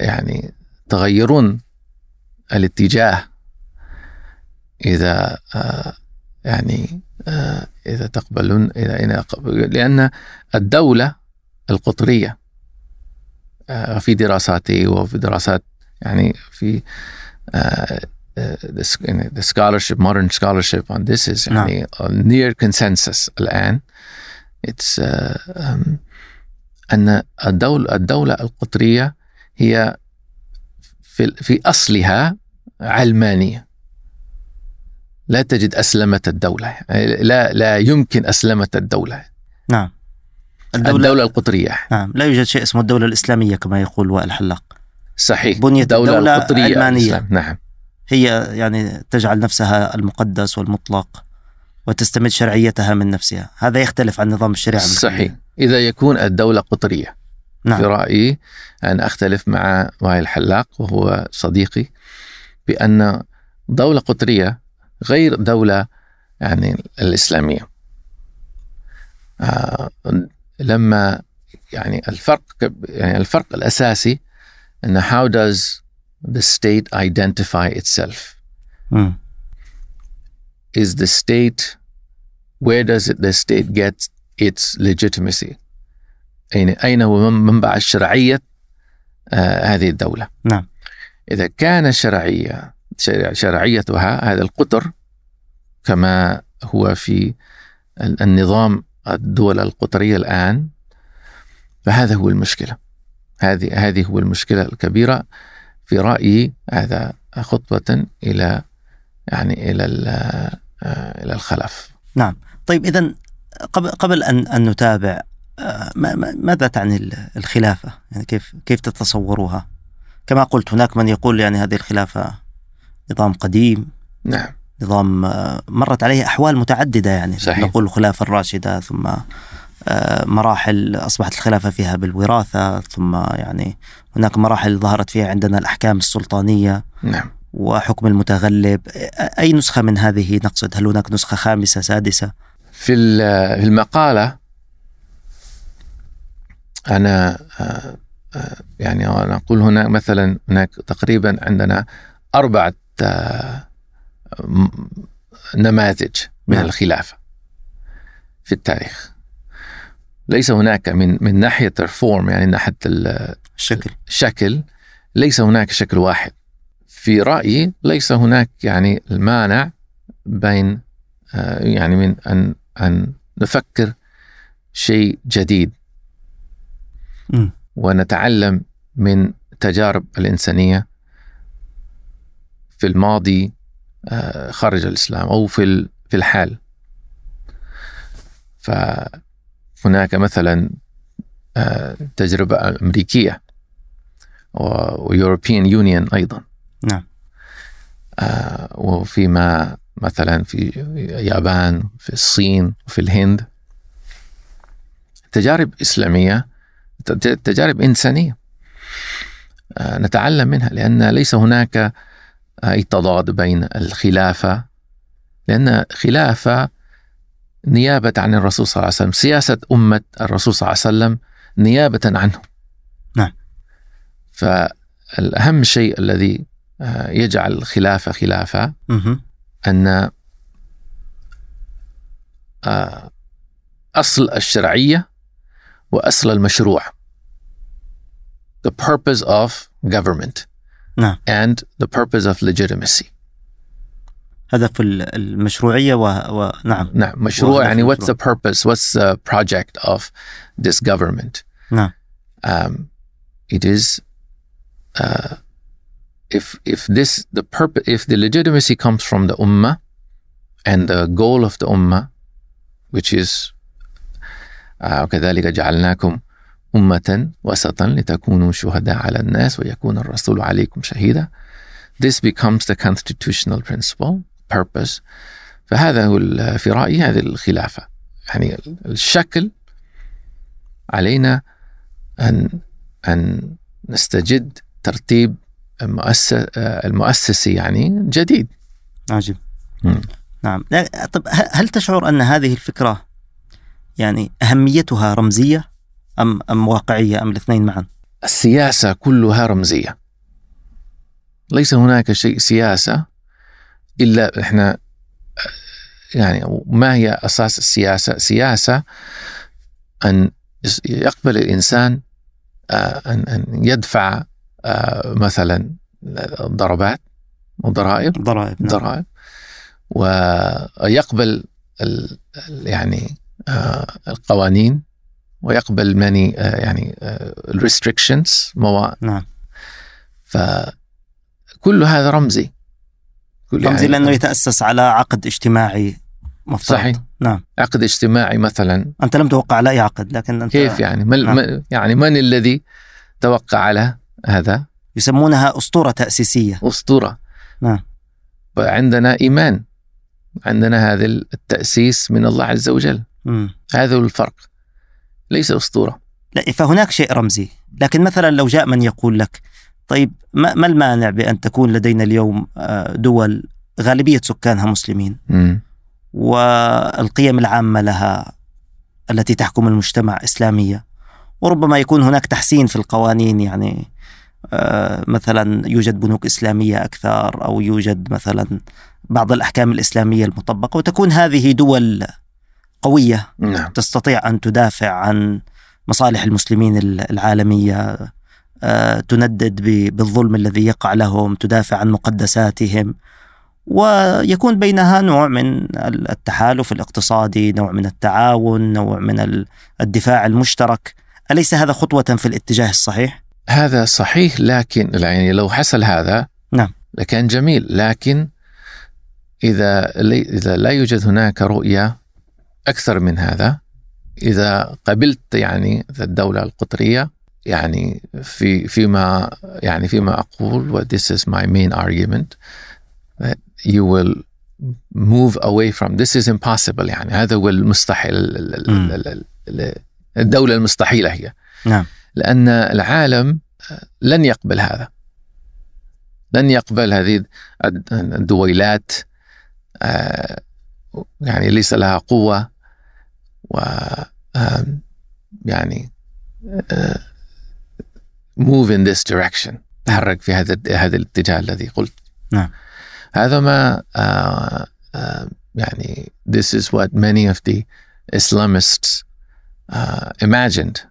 يعني تغيرون الاتجاه إذا آه يعني آه إذا تقبلون إذا لأن الدولة القطرية آه في دراساتي وفي دراسات يعني في uh, the, the scholarship modern scholarship on this is نعم. يعني near consensus الآن it's uh, um, أن الدولة الدولة القطرية هي في في أصلها علمانية لا تجد أسلمة الدولة. لا لا يمكن أسلمة الدولة. نعم. الدولة, الدولة القطرية. نعم. لا يوجد شيء اسمه الدولة الإسلامية كما يقول وائل حلاق صحيح. بنية الدولة, الدولة القطرية علمانية. نعم. هي يعني تجعل نفسها المقدس والمطلق وتستمد شرعيتها من نفسها. هذا يختلف عن نظام الشريعة صحيح. إذا يكون الدولة قطرية. نعم. في رأيي أن أختلف مع وائل الحلاق وهو صديقي بأن دولة قطرية غير دولة يعني الإسلامية آه لما يعني الفرق يعني الفرق الأساسي أن how does the state identify itself? Mm. Is the state, where does it, the state get its legitimacy? أين أين هو منبع الشرعية آه هذه الدولة؟ نعم. إذا كان شرعية شرعيتها هذا القطر كما هو في النظام الدول القطرية الآن فهذا هو المشكلة هذه هذه هو المشكلة الكبيرة في رأيي هذا خطوة إلى يعني إلى آه، إلى الخلف. نعم، طيب إذا قبل قبل أن أن نتابع آه، ماذا تعني الخلافة؟ يعني كيف كيف تتصوروها؟ كما قلت هناك من يقول يعني هذه الخلافة نظام قديم. نعم. نظام آه، مرت عليه أحوال متعددة يعني. صحيح. نقول الخلافة الراشدة ثم مراحل أصبحت الخلافة فيها بالوراثة ثم يعني هناك مراحل ظهرت فيها عندنا الأحكام السلطانية نعم. وحكم المتغلب. أي نسخة من هذه نقصد؟ هل هناك نسخة خامسة سادسة؟ في المقالة أنا آه، آه، يعني أنا أقول هنا مثلا هناك تقريبا عندنا أربعة آه، نماذج من نعم. الخلافة في التاريخ ليس هناك من من ناحية الفورم يعني ناحية الشكل الشكل ليس هناك شكل واحد في رأيي ليس هناك يعني المانع بين آه، يعني من ان أن نفكر شيء جديد م. ونتعلم من تجارب الإنسانية في الماضي آه، خارج الإسلام أو في في الحال. ف هناك مثلا آه، تجربة أمريكية ويوروبيان يونيون أيضا. نعم. آه، وفيما مثلا في اليابان في الصين وفي الهند. تجارب إسلامية تجارب إنسانية. نتعلم منها لأن ليس هناك أي تضاد بين الخلافة لأن خلافة نيابة عن الرسول صلى الله عليه وسلم سياسة أمة الرسول صلى الله عليه وسلم نيابة عنه. نعم. فالأهم شيء الذي آه، يجعل الخلافة خلافة مهم. أن آه، أصل الشرعية وأصل المشروع. The purpose of government. نعم and the purpose of legitimacy هدف ال- المشروعية و... و... نعم نعم مشروع وهدف يعني what's the المشروع. purpose what's the project of this government نعم um, it is uh, if if this the purpose if the legitimacy comes from the ummah and the goal of the ummah which is uh, وكذلك جعلناكم أمة وسطا لتكونوا شهداء على الناس ويكون الرسول عليكم شهيدا. This becomes the constitutional principle purpose. فهذا هو في رأيي هذه الخلافة. يعني الشكل علينا أن أن نستجد ترتيب المؤسس المؤسسي يعني جديد. عجيب. نعم. طب هل تشعر أن هذه الفكرة يعني أهميتها رمزية؟ أم أم واقعية أم الاثنين معا؟ السياسة كلها رمزية. ليس هناك شيء سياسة إلا إحنا يعني ما هي أساس السياسة؟ سياسة أن يقبل الإنسان آه، أن أن يدفع آه، مثلا ضربات وضرائب. ضرائب نعم. ضرائب. ويقبل يعني آه، القوانين. ويقبل ماني يعني الريستريكشنز نعم. فكل هذا رمزي. كل رمزي يعني لأنه يتأسس على عقد اجتماعي مفترض. صحيح. نعم. عقد اجتماعي مثلا. أنت لم توقع على أي عقد لكن أنت كيف يعني؟ من نعم. يعني من الذي توقع على هذا؟ يسمونها أسطورة تأسيسية. أسطورة. نعم. وعندنا إيمان. عندنا هذا التأسيس من الله عز وجل. مم. هذا هو الفرق. ليس أسطورة. لا فهناك شيء رمزي. لكن مثلا لو جاء من يقول لك طيب ما, ما المانع بأن تكون لدينا اليوم آه، دول غالبية سكانها مسلمين. والقيم العامة لها التي تحكم المجتمع إسلامية؟ وربما يكون هناك تحسين في القوانين يعني آه، مثلا يوجد بنوك إسلامية أكثر أو يوجد مثلا بعض الأحكام الإسلامية المطبقة وتكون هذه دول قوية نعم تستطيع أن تدافع عن مصالح المسلمين العالمية آه، تندد بالظلم الذي يقع لهم تدافع عن مقدساتهم ويكون بينها نوع من التحالف الاقتصادي نوع من التعاون نوع من ال- الدفاع المشترك أليس هذا خطوة في الاتجاه الصحيح؟ هذا صحيح لكن يعني لو حصل هذا نعم. لكان جميل لكن إذا إذا لا يوجد هناك رؤية أكثر من هذا. إذا قبلت يعني الدولة القطرية يعني في فيما يعني فيما أقول و this is my main argument that you will move away from this is impossible يعني هذا هو المستحيل الدولة المستحيلة هي. نعم. لأن العالم لن يقبل هذا. لن يقبل هذه الد- الدويلات آه، يعني ليس لها قوة. و آم، يعني آه، move in this direction تحرك في هذا هذا الاتجاه الذي قلت نعم. هذا ما آه، آه، يعني this is what many of the Islamists uh, imagined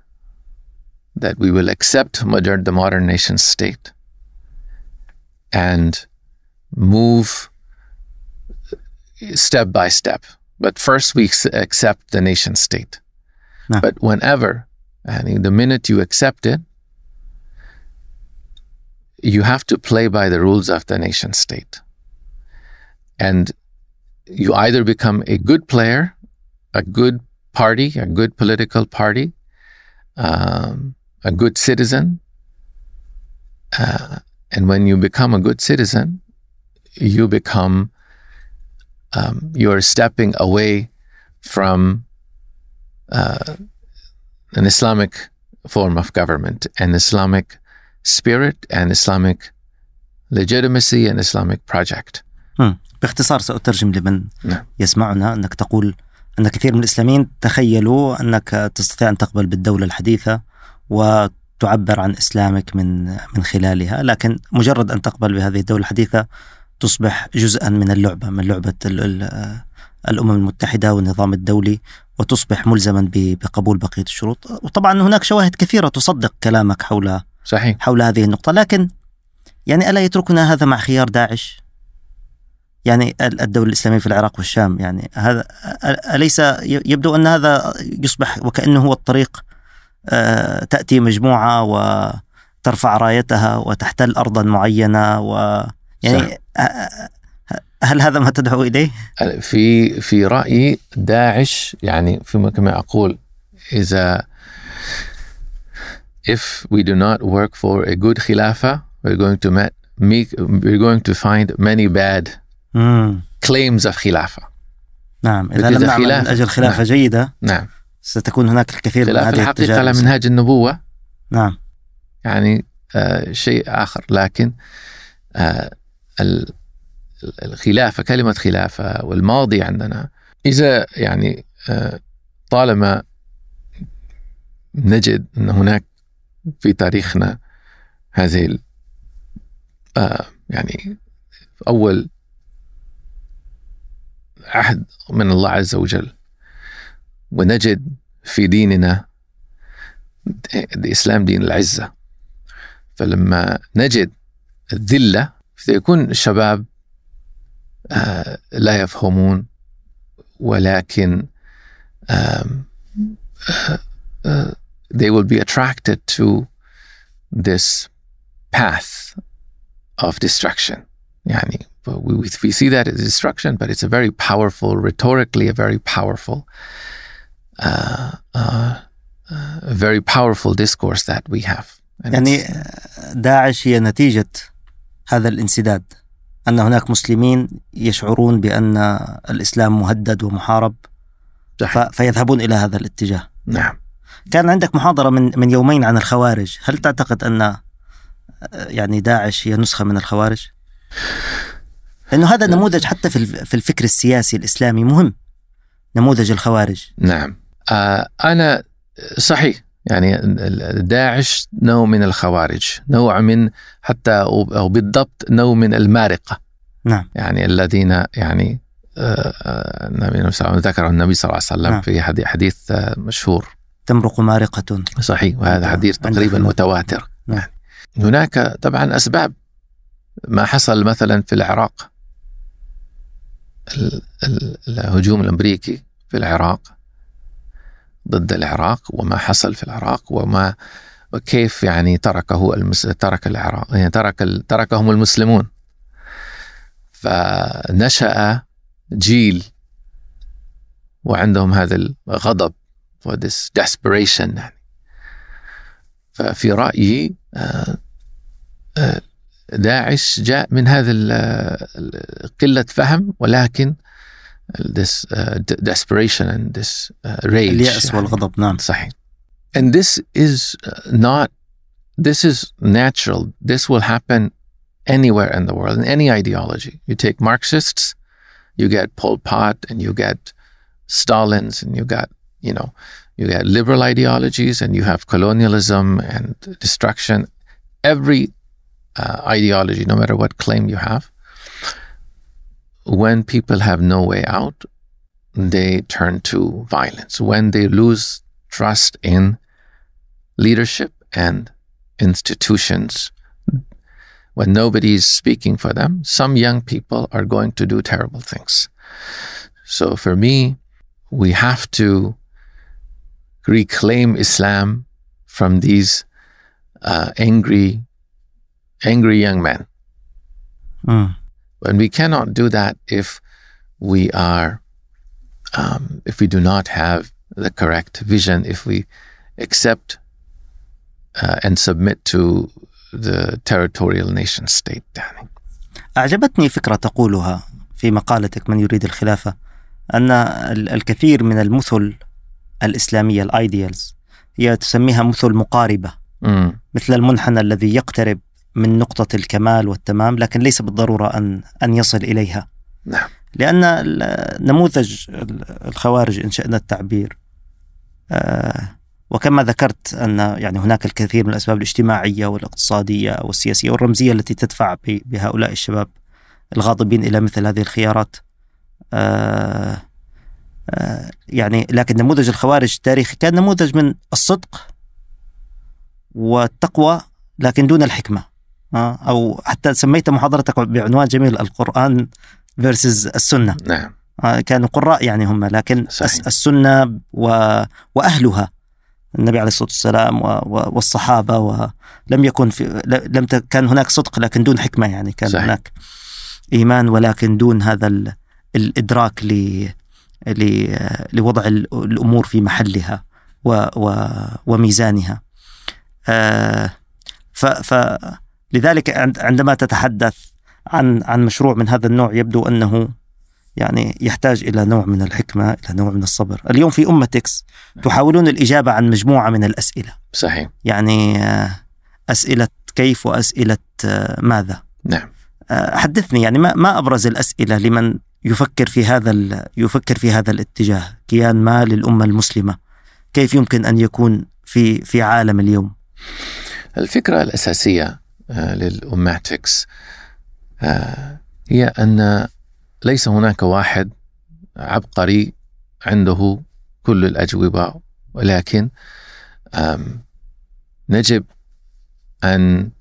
that we will accept modern, the modern nation state and move step by step. But first, we accept the nation state. No. But whenever, and the minute you accept it, you have to play by the rules of the nation state. And you either become a good player, a good party, a good political party, um, a good citizen. Uh, and when you become a good citizen, you become, um, you're stepping away from uh, an Islamic form of government, an Islamic spirit, and Islamic legitimacy an Islamic project. مم. باختصار سأترجم لمن نعم. يسمعنا أنك تقول أن كثير من الإسلاميين تخيلوا أنك تستطيع أن تقبل بالدولة الحديثة وتعبر عن إسلامك من من خلالها لكن مجرد أن تقبل بهذه الدولة الحديثة تصبح جزءا من اللعبة من لعبة ال- ال- الأمم المتحدة والنظام الدولي وتصبح ملزما بقبول بقية الشروط. وطبعا هناك شواهد كثيرة تصدق كلامك حول صحيح. حول هذه النقطة. لكن يعني ألا يتركنا هذا مع خيار داعش؟ يعني ال- الدولة الإسلامية في العراق والشام يعني هذا أليس يبدو أن هذا يصبح وكأنه هو الطريق آه، تأتي مجموعة وترفع رايتها وتحتل أرضا معينة و يعني آه، هل هذا ما تدعو إليه؟ في في رأيي داعش يعني فيما كما أقول اذا if we do not work for a good khilafah we're going to met, make, we're going to find many bad مم. claims of khilafah. نعم because لم نعمل من أجل خلافة نعم. جيدة نعم. ستكون هناك الكثير من هذه الحقيقة على منهاج النبوة. نعم. يعني آه شيء آخر. لكن آه ال- الخلافة كلمة خلافة والماضي عندنا. إذا يعني آه طالما نجد أن هناك في تاريخنا هذه آه يعني أول عهد من الله عز وجل ونجد في ديننا الإسلام دين العزة. فلما نجد الذلة سيكون الشباب آه، لا يفهمون ولكن آم، آه، آه، they will be attracted to this path of destruction يعني we, we we see that as destruction but it's a very powerful rhetorically a very powerful uh, uh, a very powerful discourse that we have And يعني it's- داعش هي نتيجة هذا الانسداد أن هناك مسلمين يشعرون بأن الإسلام مهدد ومحارب. صحيح. فيذهبون إلى هذا الاتجاه نعم كان عندك محاضرة من من يومين عن الخوارج هل تعتقد أن آه، يعني داعش هي نسخة من الخوارج؟ لأنه هذا نموذج حتى في في الفكر السياسي الإسلامي مهم نموذج الخوارج نعم آه أنا صحيح يعني داعش نوع من الخوارج نوع من حتى أو بالضبط نوع من المارقة نعم يعني الذين يعني آه، آه، النبي صلى الله عليه وسلم ذكر النبي صلى الله عليه وسلم نعم. في حدي- حديث آه، مشهور تمرق مارقة صحيح وهذا حديث تقريبا. متواتر نعم. يعني هناك طبعا أسباب ما حصل مثلا في العراق ال- ال- الهجوم الأمريكي في العراق ضد العراق وما حصل في العراق وما وكيف يعني تركه المس... ترك العراق يعني ترك ال... تركهم المسلمون. فنشأ جيل وعندهم هذا الغضب و this desperation يعني. ففي رأيي آه، آه، داعش جاء من هذا قلة فهم ولكن this uh, de- desperation and this uh, rage اليأس يعني. والغضب نعم صحيح and this is uh, not this is natural this will happen anywhere in the world in any ideology you take marxists you get pol pot and you get stalins and you got you know you get liberal ideologies and you have colonialism and destruction every uh, ideology no matter what claim you have when people have no way out they turn to violence when they lose trust in leadership and institutions. When nobody is speaking for them, some young people are going to do terrible things. So for me, we have to reclaim Islam from these uh, angry, angry young men. مم. And we cannot do that if we are, um, if we do not have the correct vision, if we accept uh, and submit to the territorial nation state. يعني. أعجبتني فكرة تقولها في مقالتك من يريد الخلافة أن ال- الكثير من المثل الإسلامية الأيديالز هي تسميها مثل مقاربة Mm, مثل المنحنى الذي يقترب من نقطة الكمال والتمام لكن ليس بالضرورة أن أن يصل إليها. نعم. لأن نموذج ال- الخوارج إن شئنا التعبير. آه، وكما ذكرت أن يعني هناك الكثير من الأسباب الاجتماعية والاقتصادية والسياسية والرمزية التي تدفع بهؤلاء الشباب الغاضبين إلى مثل هذه الخيارات. آه، آه، يعني لكن نموذج الخوارج التاريخي كان نموذج من الصدق والتقوى لكن دون الحكمة. آه، أو حتى سميت محاضرتك بعنوان جميل القرآن versus السنة نعم آه، كانوا قراء يعني هم لكن صحيح. الس- السنة و... وأهلها النبي عليه الصلاة والسلام و... و... والصحابة ولم يكن في لم ت... كان هناك صدق لكن دون حكمة يعني كان صحيح. هناك إيمان ولكن دون هذا ال... الإدراك ل... ل... لوضع ال- الأمور في محلها و... و... وميزانها آه، ف... ف... لذلك عند- عندما تتحدث عن عن مشروع من هذا النوع يبدو أنه يعني يحتاج إلى نوع من الحكمة، إلى نوع من الصبر. اليوم في أمة إكس تحاولون الإجابة عن مجموعة من الأسئلة، صحيح يعني آه، أسئلة كيف وأسئلة آه، ماذا؟ نعم آه، حدثني يعني ما ما أبرز الأسئلة لمن يفكر في هذا يفكر في هذا الاتجاه، كيان ما للأمة المسلمة. كيف يمكن أن يكون في في عالم اليوم؟ الفكرة الأساسية آه، للأوماتكس آه، هي أن ليس هناك واحد عبقري عنده كل الأجوبة ولكن نجب أن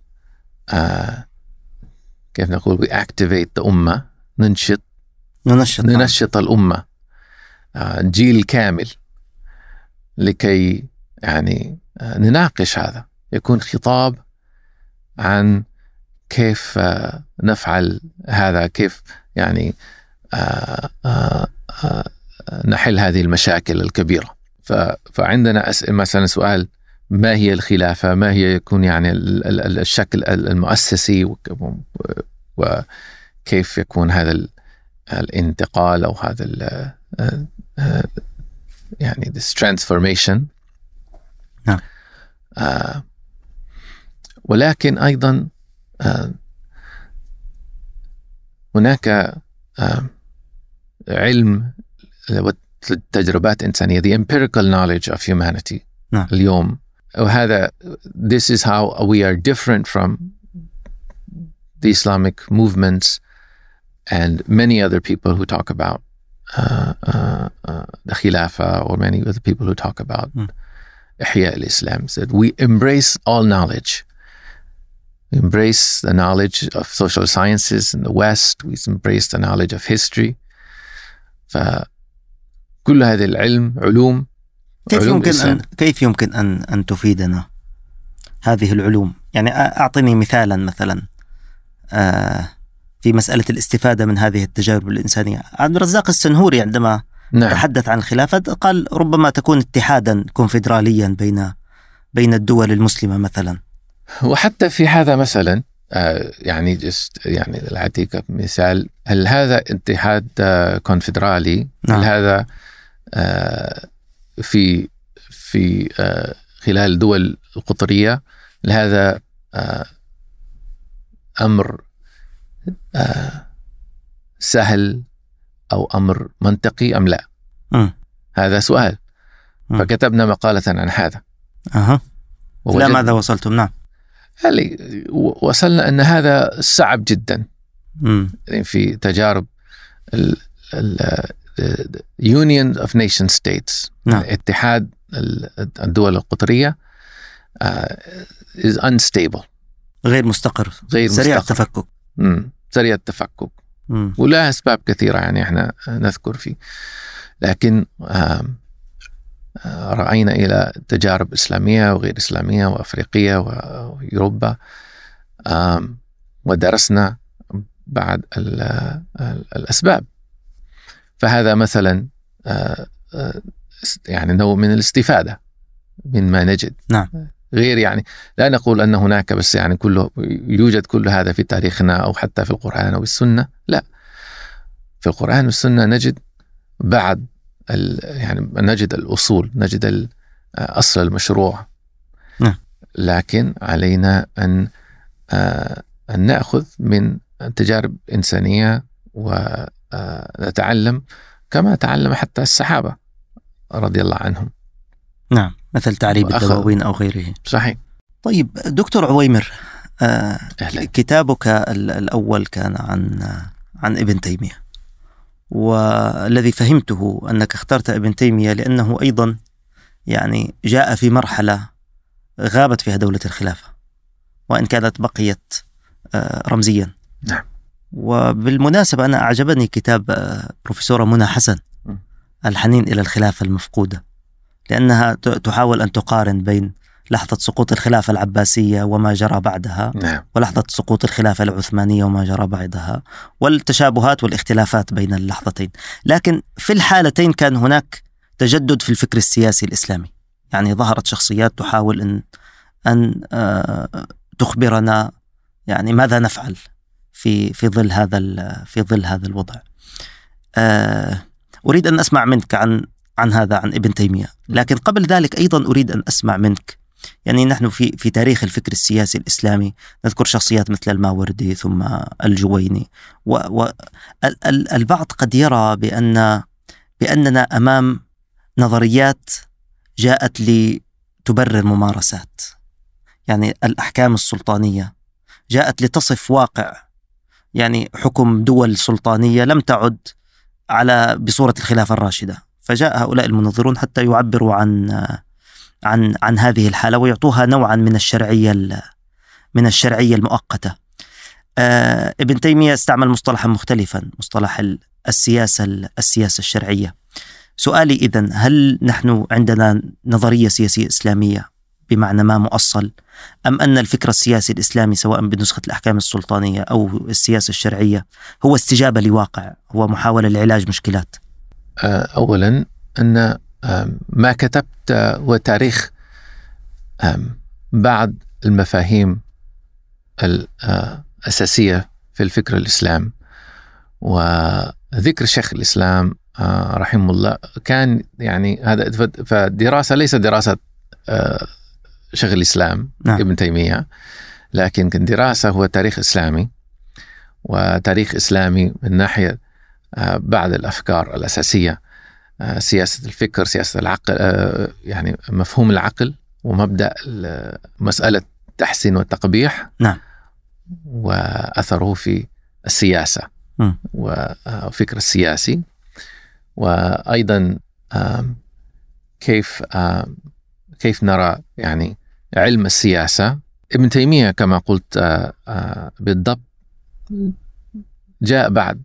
آه، كيف نقول we activate the أمة ننشط ننشط. ننشط الأمة آه، جيل كامل لكي يعني آه، نناقش هذا. يكون خطاب عن كيف آه، نفعل هذا كيف يعني آه، آه، نحل هذه المشاكل الكبيرة. فعندنا مثلا سؤال ما هي الخلافة؟ ما هي يكون يعني ال- ال- ال- الشكل المؤسسي؟ وك- وكيف يكون هذا ال- الانتقال أو هذا ال- يعني this transformation نعم. آه، ولكن أيضا آه، هناك آه، علم تجربات إنسانية the empirical knowledge of humanity نعم. اليوم وهذا this is how we are different from the Islamic movements and many other people who talk about uh, uh, uh, the Khilafah or many other people who talk about Mm. Ihya al-Islam said we embrace all knowledge we embrace the knowledge of social sciences in the West we embrace the knowledge of history فكل هذه العلم علوم كيف علوم يمكن. ان كيف يمكن ان أن تفيدنا هذه العلوم؟ يعني أ- أعطني مثالا مثلا آه، في مسألة الاستفادة من هذه التجارب الإنسانية، عبد الرزاق السنهوري عندما نعم تحدث عن الخلافة قال ربما تكون اتحادا كونفدراليا بين بين الدول المسلمة مثلا. وحتى في هذا مثلا آه، يعني just يعني اعطيك مثال هل هذا اتحاد آه، كونفدرالي نعم. هل هذا آه، في في خلال الدول القطرية هل هذا أمر سهل أو أمر منطقي أم لا؟ مم. هذا سؤال مم. فكتبنا مقالة عن هذا أها لا ووجدنا- ماذا وصلتم؟ نعم. يعني وصلنا أن هذا صعب جدا. يعني في تجارب ال ال Union of Nation States نعم. اتحاد ال- الدول القطرية آه، is unstable غير مستقر غير سريع مستقر. التفكك. مم. سريع التفكك مم. ولا أسباب كثيرة يعني إحنا نذكر فيه لكن آه، رأينا إلى تجارب إسلامية وغير إسلامية وأفريقية وأوروبا آم، ودرسنا بعد ال- ال- الأسباب. فهذا مثلا آه، آه، يعني نوع من الاستفادة من ما نجد. نعم. غير يعني لا نقول أن هناك بس يعني كله يوجد كل هذا في تاريخنا أو حتى في القرآن أو السنة لا. في القرآن والسنة نجد بعد يعني نجد الأصول نجد أصل المشروع. نعم. لكن علينا أن آه، أن نأخذ من التجارب الإنسانية ونتعلم كما تعلم حتى الصحابة رضي الله عنهم. نعم مثل تعريب الدواوين أو غيره. صحيح. طيب دكتور عويمر آه أهلا. كتابك الأول كان عن عن ابن تيمية. والذي فهمته أنك اخترت ابن تيمية لأنه أيضا يعني جاء في مرحلة غابت فيها دولة الخلافة وإن كانت بقيت آه، رمزيا. نعم. وبالمناسبة أنا أعجبني كتاب آه، بروفيسورة منى حسن الحنين إلى الخلافة المفقودة لأنها تحاول أن تقارن بين لحظة سقوط الخلافة العباسية وما جرى بعدها نعم. ولحظة سقوط الخلافة العثمانية وما جرى بعدها والتشابهات والاختلافات بين اللحظتين لكن في الحالتين كان هناك تجدد في الفكر السياسي الإسلامي يعني ظهرت شخصيات تحاول أن أن آه، تخبرنا يعني ماذا نفعل في في ظل هذا في ظل هذا الوضع. آه، أريد أن أسمع منك عن عن هذا عن ابن تيمية، لكن قبل ذلك أيضا أريد أن أسمع منك يعني نحن في في تاريخ الفكر السياسي الإسلامي نذكر شخصيات مثل الماوردي ثم الجويني. والبعض قد يرى بأن بأننا أمام نظريات جاءت لتبرر ممارسات. يعني الأحكام السلطانية جاءت لتصف واقع. يعني حكم دول سلطانية لم تعد على بصورة الخلافة الراشدة. فجاء هؤلاء المنظرون حتى يعبروا عن عن عن هذه الحالة ويعطوها نوعا من الشرعية من الشرعية المؤقتة. آه ابن تيمية استعمل مصطلحا مختلفا مصطلح السياسة السياسة الشرعية. سؤالي اذا هل نحن عندنا نظرية سياسية إسلامية بمعنى ما مؤصل أم أن الفكر السياسي الإسلامي سواء بنسخة الأحكام السلطانية أو السياسة الشرعية هو استجابة لواقع هو محاولة لعلاج مشكلات؟ آه، اولا أن ما كتبت هو تاريخ بعض المفاهيم الأساسية في الفكر الإسلام. وذكر شيخ الإسلام آه، رحمه الله كان يعني هذا فالدراسة ليس دراسة آه، شيخ الإسلام نعم. ابن تيمية لكن دراسة هو تاريخ إسلامي. وتاريخ إسلامي من ناحية آه، بعض الأفكار الأساسية. آه، سياسة الفكر سياسة العقل آه، يعني مفهوم العقل ومبدأ مسألة التحسين والتقبيح نعم. وأثره في السياسة م. وفكر السياسي. وأيضا كيف كيف نرى يعني علم السياسة. ابن تيمية كما قلت آه، بالضبط جاء بعد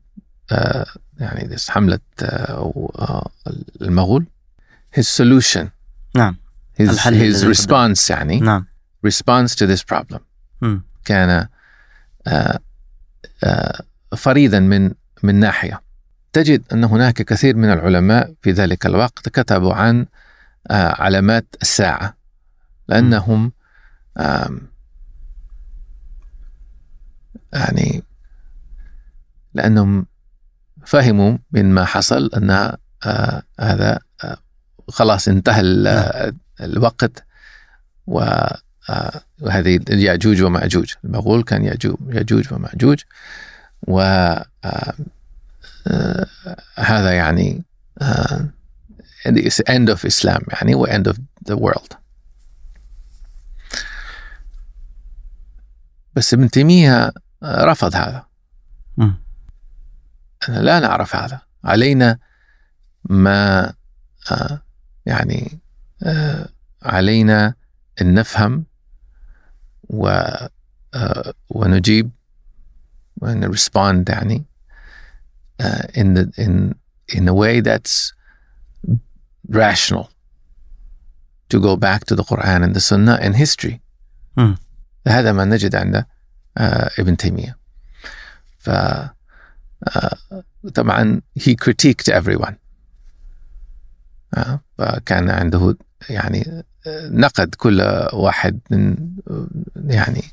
يعني حملة آه، آه، المغول. His solution. نعم. His, الحل his response يعني. نعم. Response to this problem. م. كان آه، فريدا من من ناحية. تجد أن هناك كثير من العلماء في ذلك الوقت كتبوا عن علامات الساعة. لأنهم يعني لأنهم فهموا من ما حصل أن آه هذا آه خلاص انتهى نعم. الوقت آه، وهذه ياجوج وماجوج. المغول كان ياجوج وماجوج و هذا يعني end of Islam يعني و end of the world. بس ابن تيمية رفض هذا. لا نعرف هذا علينا ما آه، يعني آه، علينا أن نفهم و آه، ونجيب ون respond يعني in the, in in a way that's rational to go back to the Quran and the Sunnah and history. هذا ما نجد عند ابن تيمية. ف طبعا he critiqued everyone. فكان عنده يعني نقد كل واحد من يعني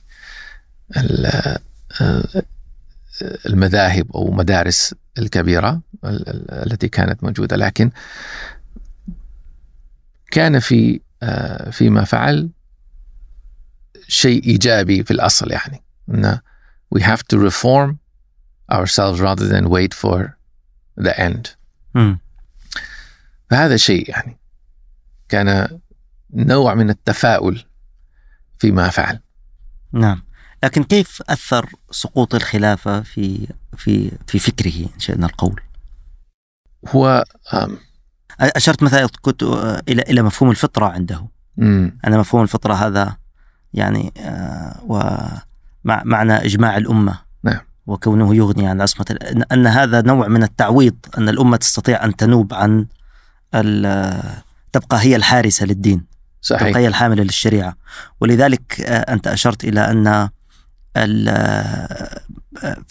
المذاهب أو مدارس الكبيرة التي كانت موجودة. لكن كان في فيما فعل شيء إيجابي في الأصل يعني أن we have to reform ourselves rather than wait for the end مم. فهذا شيء يعني كان نوع من التفاؤل فيما فعل نعم لكن كيف أثر سقوط الخلافة في في في فكره إن شئنا القول؟ هو آم، أشرت مثلا كنت إلى إلى مفهوم الفطرة عنده مم، أن مفهوم الفطرة هذا يعني آه، ومع معنى إجماع الأمة نعم. وكونه يغني عن ان أن هذا نوع من التعويض أن الأمة تستطيع أن تنوب عن تبقى هي الحارسة للدين صحيح. تبقى هي الحامله للشريعة. ولذلك آه، أنت أشرت إلى أن ال- آه،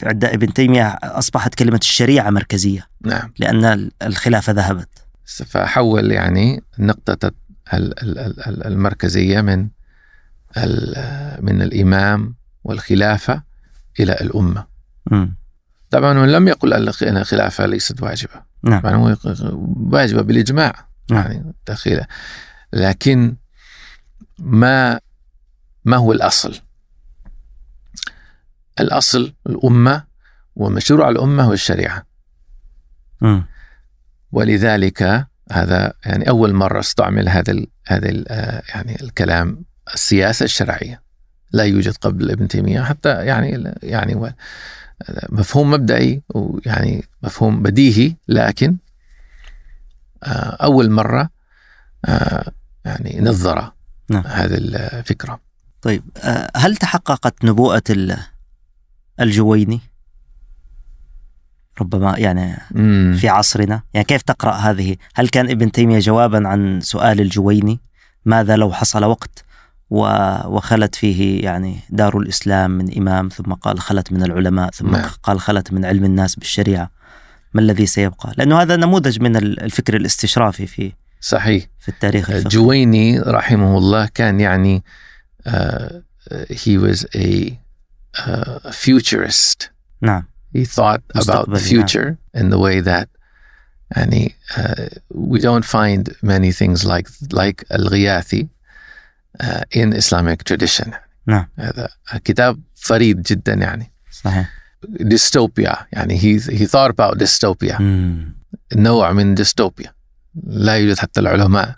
عند ابن تيمية أصبحت كلمة الشريعة مركزية. نعم. لأن الخلافة ذهبت. فحول يعني نقطة ال- ال- ال- ال- المركزية من من الإمام والخلافة إلى الأمة. مم. طبعا من لم يقل أن الخلافة ليست واجبة نعم طبعا هو واجبة بالإجماع نعم. يعني تخيلة لكن ما ما هو الأصل الأصل الأمة ومشروع الأمة هو الشريعة مم. ولذلك هذا يعني أول مرة استعمل هذا ال هذا ال يعني الكلام السياسة الشرعية لا يوجد قبل ابن تيمية حتى يعني يعني مفهوم مبدئي ويعني مفهوم بديهي لكن آه، أول مرة آه، يعني نظر نعم. هذه الفكرة طيب آه، هل تحققت نبوءة ال- الجويني؟ ربما يعني مم. في عصرنا يعني كيف تقرأ هذه هل كان ابن تيمية جوابا عن سؤال الجويني ماذا لو حصل وقت وخلت فيه يعني دار الإسلام من إمام ثم قال خلت من العلماء ثم نعم. قال خلت من علم الناس بالشريعة. ما الذي سيبقى؟ لأنه هذا نموذج من ال- الفكر الاستشرافي في صحيح. في التاريخ الفقهي. جويني رحمه الله كان يعني uh, he was a uh, futurist. نعم. He thought about the نعم. future in the way that يعني uh, we don't find many things like like الغياثي. In Islamic tradition. نعم. هذا كتاب فريد جدا يعني. صحيح. dystopia يعني he he thought about dystopia. مم. نوع من ديستوبيا. لا يوجد حتى العلماء.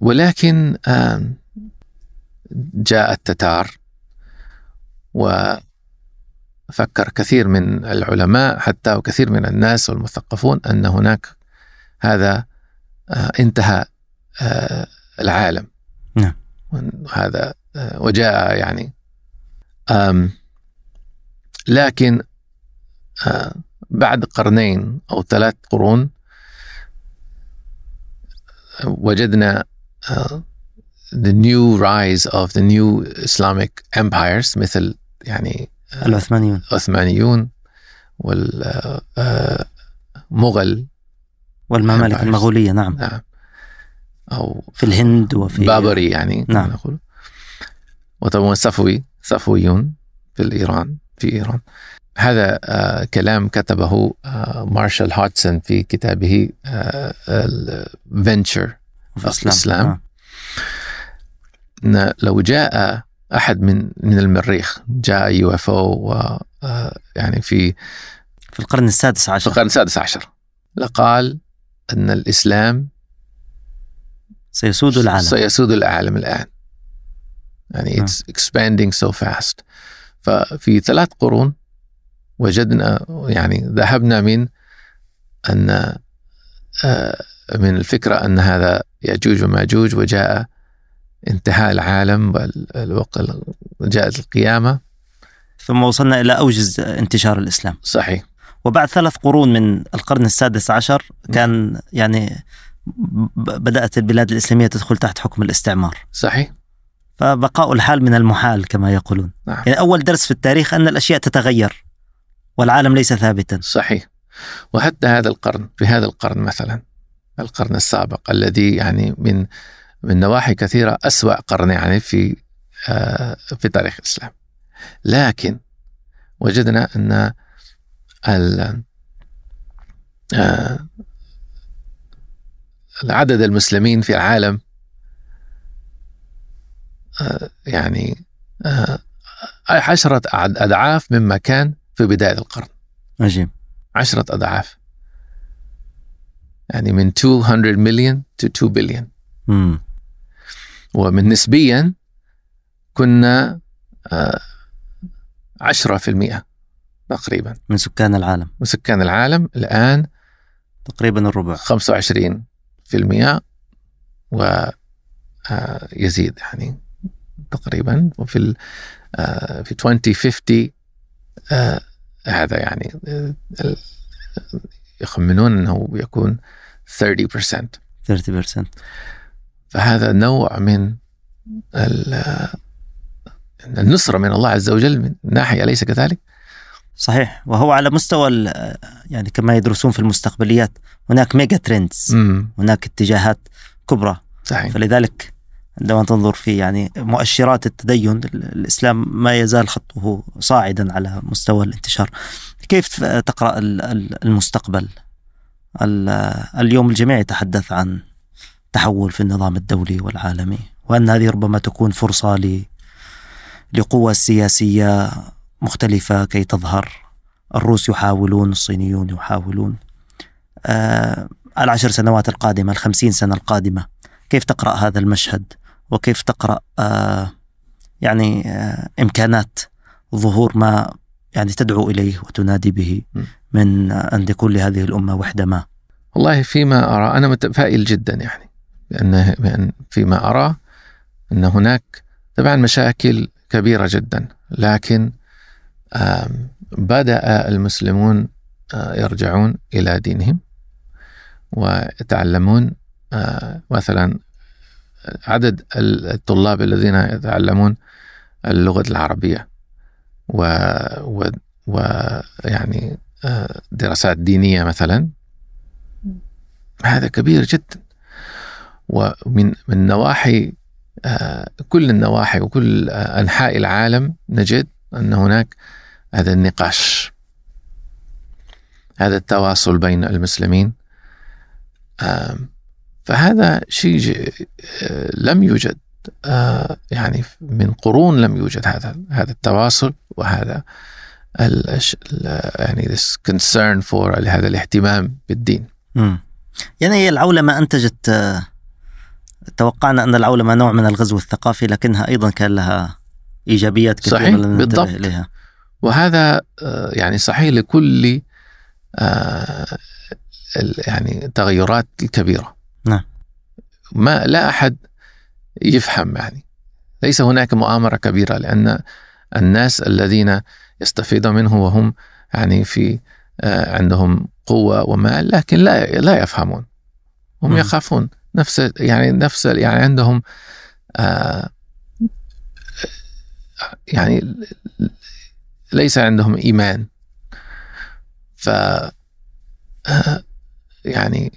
ولكن جاء التتار وفكر كثير من العلماء حتى وكثير من الناس والمثقفون أن هناك هذا آه، انتهى آه، العالم. نعم. هذا وجاء يعني. آم، لكن آه، بعد قرنين أو ثلاث قرون وجدنا آه، the new rise of the new Islamic empires مثل يعني العثمانيون. العثمانيون والمغل والممالك. المغولية نعم. نعم. أو في الهند وفي بابري يعني نعم. نقول وطبعا صفوي صفويون في الإيران في إيران هذا آه كلام كتبه آه مارشال هاتسون في كتابه آه الفنتشر وفي الإسلام. نعم. ان لو جاء أحد من من المريخ جاء UFO آه، يعني في في القرن السادس في عشر القرن السادس عشر لقال أن الإسلام سيسود العالم. سيسود العالم الآن. يعني نعم. it's expanding so fast. ففي ثلاث قرون وجدنا يعني ذهبنا من أن آه، من الفكرة أن هذا ياجوج وماجوج وجاء انتهاء العالم والوقت جاءت القيامة. ثم وصلنا إلى أوجز انتشار الإسلام. صحيح. وبعد ثلاث قرون من القرن السادس عشر كان يعني بدأت البلاد الإسلامية تدخل تحت حكم الاستعمار. صحيح. فبقاء الحال من المحال كما يقولون. نعم. يعني أول درس في التاريخ أن الأشياء تتغير والعالم ليس ثابتا. صحيح. وحتى هذا القرن في هذا القرن مثلا القرن السابق الذي يعني من من نواحي كثيرة أسوأ قرن يعني في آه، في تاريخ الإسلام. لكن وجدنا أن ال- آه، عدد المسلمين في العالم آه، يعني آه، عشرة أضعاف مما كان في بداية القرن. عجيب. عشرة أضعاف. يعني من 200 مليون to 2 بليون. ومن نسبيا كنا آه، عشرة في المئة تقريبا. من سكان العالم. من سكان العالم الآن تقريبا الربع. 25 في المئة ويزيد يعني تقريبا. وفي ال آه، في 2050 آه، هذا يعني آه، يخمنون إنه يكون 30% 30% فهذا نوع من ال- النصرة من الله عز وجل من ناحية أليس كذلك؟ صحيح وهو على مستوى ال- يعني كما يدرسون في المستقبليات هناك mega trends هناك اتجاهات كبرى صحيح فلذلك عندما تنظر في يعني مؤشرات التدين ال- الإسلام ما يزال خطه صاعدا على مستوى الانتشار. كيف تقرأ ال- ال- المستقبل؟ ال- اليوم الجميع يتحدث عن تحول في النظام الدولي والعالمي وأن هذه ربما تكون فرصة لقوى سياسية مختلفة كي تظهر. الروس يحاولون، الصينيون يحاولون. آه العشر سنوات القادمة، الخمسين سنة القادمة كيف تقرأ هذا المشهد وكيف تقرأ آه يعني آه إمكانات ظهور ما يعني تدعو إليه وتنادي به. من أن تكون لهذه الأمة وحدة ما والله فيما أرى أنا متفائل جدا يعني لأن فيما أرى أن هناك طبعا مشاكل كبيرة جدا لكن بدأ المسلمون يرجعون إلى دينهم ويتعلمون مثلا عدد الطلاب الذين يتعلمون اللغة العربية و, و, و يعني آه، دراسات دينية مثلا. هذا كبير جدا. ومن من نواحي كل النواحي وكل أنحاء العالم نجد أن هناك هذا النقاش هذا التواصل بين المسلمين فهذا شيء آه، لم يوجد آه، يعني من قرون لم يوجد هذا هذا التواصل وهذا يعني this concern for هذا الاهتمام بالدين. يعني هي العولمة أنتجت آه، توقعنا أن العولمة نوع من الغزو الثقافي لكنها أيضا كان لها إيجابيات كثيرة صحيح، بالضبط. إليها وهذا آه، يعني صحيح لكل آه، يعني التغيرات الكبيرة نعم. ما لا أحد يفهم يعني ليس هناك مؤامرة كبيرة لأن الناس الذين يستفيدون منه وهم يعني في آه، عندهم قوة ومال لكن لا لا يفهمون هم مم. يخافون نفس يعني نفس يعني عندهم آه، يعني ليس عندهم إيمان ف آه، يعني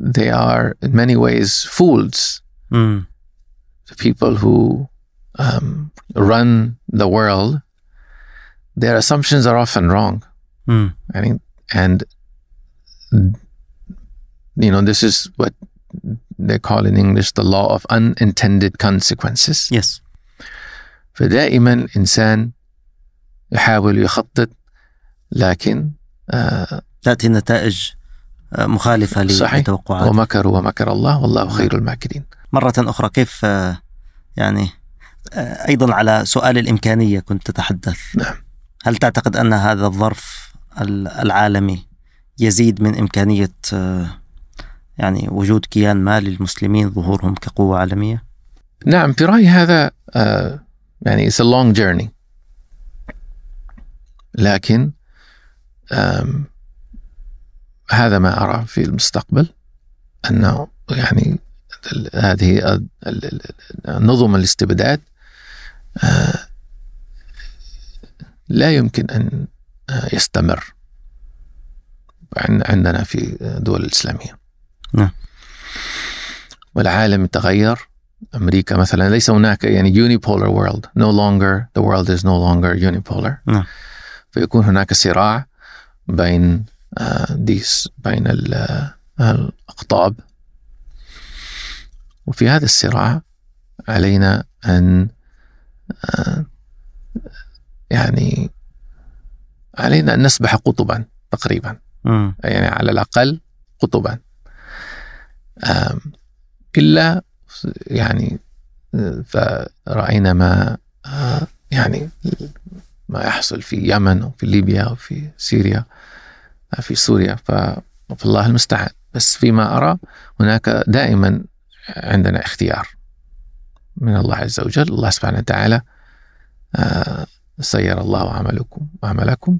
they are in many ways fools مم. the people who um, run the world their assumptions are often wrong مم. يعني and you know this is what they call in English the law of unintended consequences يس فدائما الإنسان يحاول يخطط لكن آه تأتي نتائج آه، مخالفة صحيح. لتوقعات ومكروا ومكر الله والله خير الماكرين مرة أخرى كيف آه، يعني آه، أيضا على سؤال الإمكانية كنت تتحدث نعم. هل تعتقد أن هذا الظرف ال- العالمي يزيد من إمكانية يعني وجود كيان ما للمسلمين ظهورهم كقوة عالمية؟ نعم في رأيي هذا آه يعني it's a long journey. لكن هذا ما أرى في المستقبل أنه يعني هذه نظم الاستبداد آه لا يمكن أن آه، يستمر عن- عندنا في الدول الإسلامية نعم. والعالم تغير. أمريكا مثلا ليس هناك يعني unipolar world no longer the world is no longer unipolar نعم. فيكون هناك صراع بين آه، ديس بين ال- آه، الأقطاب وفي هذا الصراع علينا أن آه، يعني علينا أن نسبح قطبا تقريبا مم. يعني على الأقل قطبا إلا يعني فرأينا ما يعني ما يحصل في اليمن وفي ليبيا وفي سوريا في سوريا فالله المستعان. بس فيما أرى هناك دائما عندنا اختيار من الله عز وجل. الله سبحانه وتعالى آه، سير الله عملكم وعملكم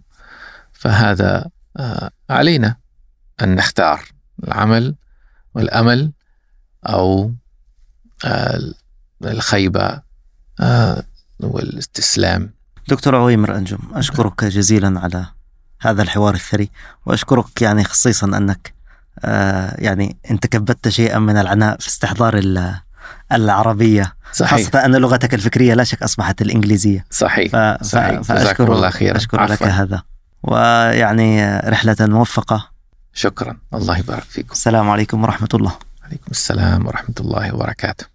فهذا آه، علينا أن نختار العمل والأمل أو الخيبة آه، والاستسلام. دكتور عويمر أنجم أشكرك جزيلا على هذا الحوار الثري وأشكرك يعني خصيصا أنك آه يعني أنت كبدت شيئا من العناء في استحضار ال- العربية. صحيح. خاصة أن لغتك الفكرية لا شك أصبحت الإنجليزية. صحيح. ف... صحيح. فأشكر الله خيرا. أشكر لك عفواً. هذا. ويعني رحلة موفقة. شكرا. الله يبارك فيكم. السلام عليكم ورحمة الله. عليكم السلام ورحمة الله وبركاته.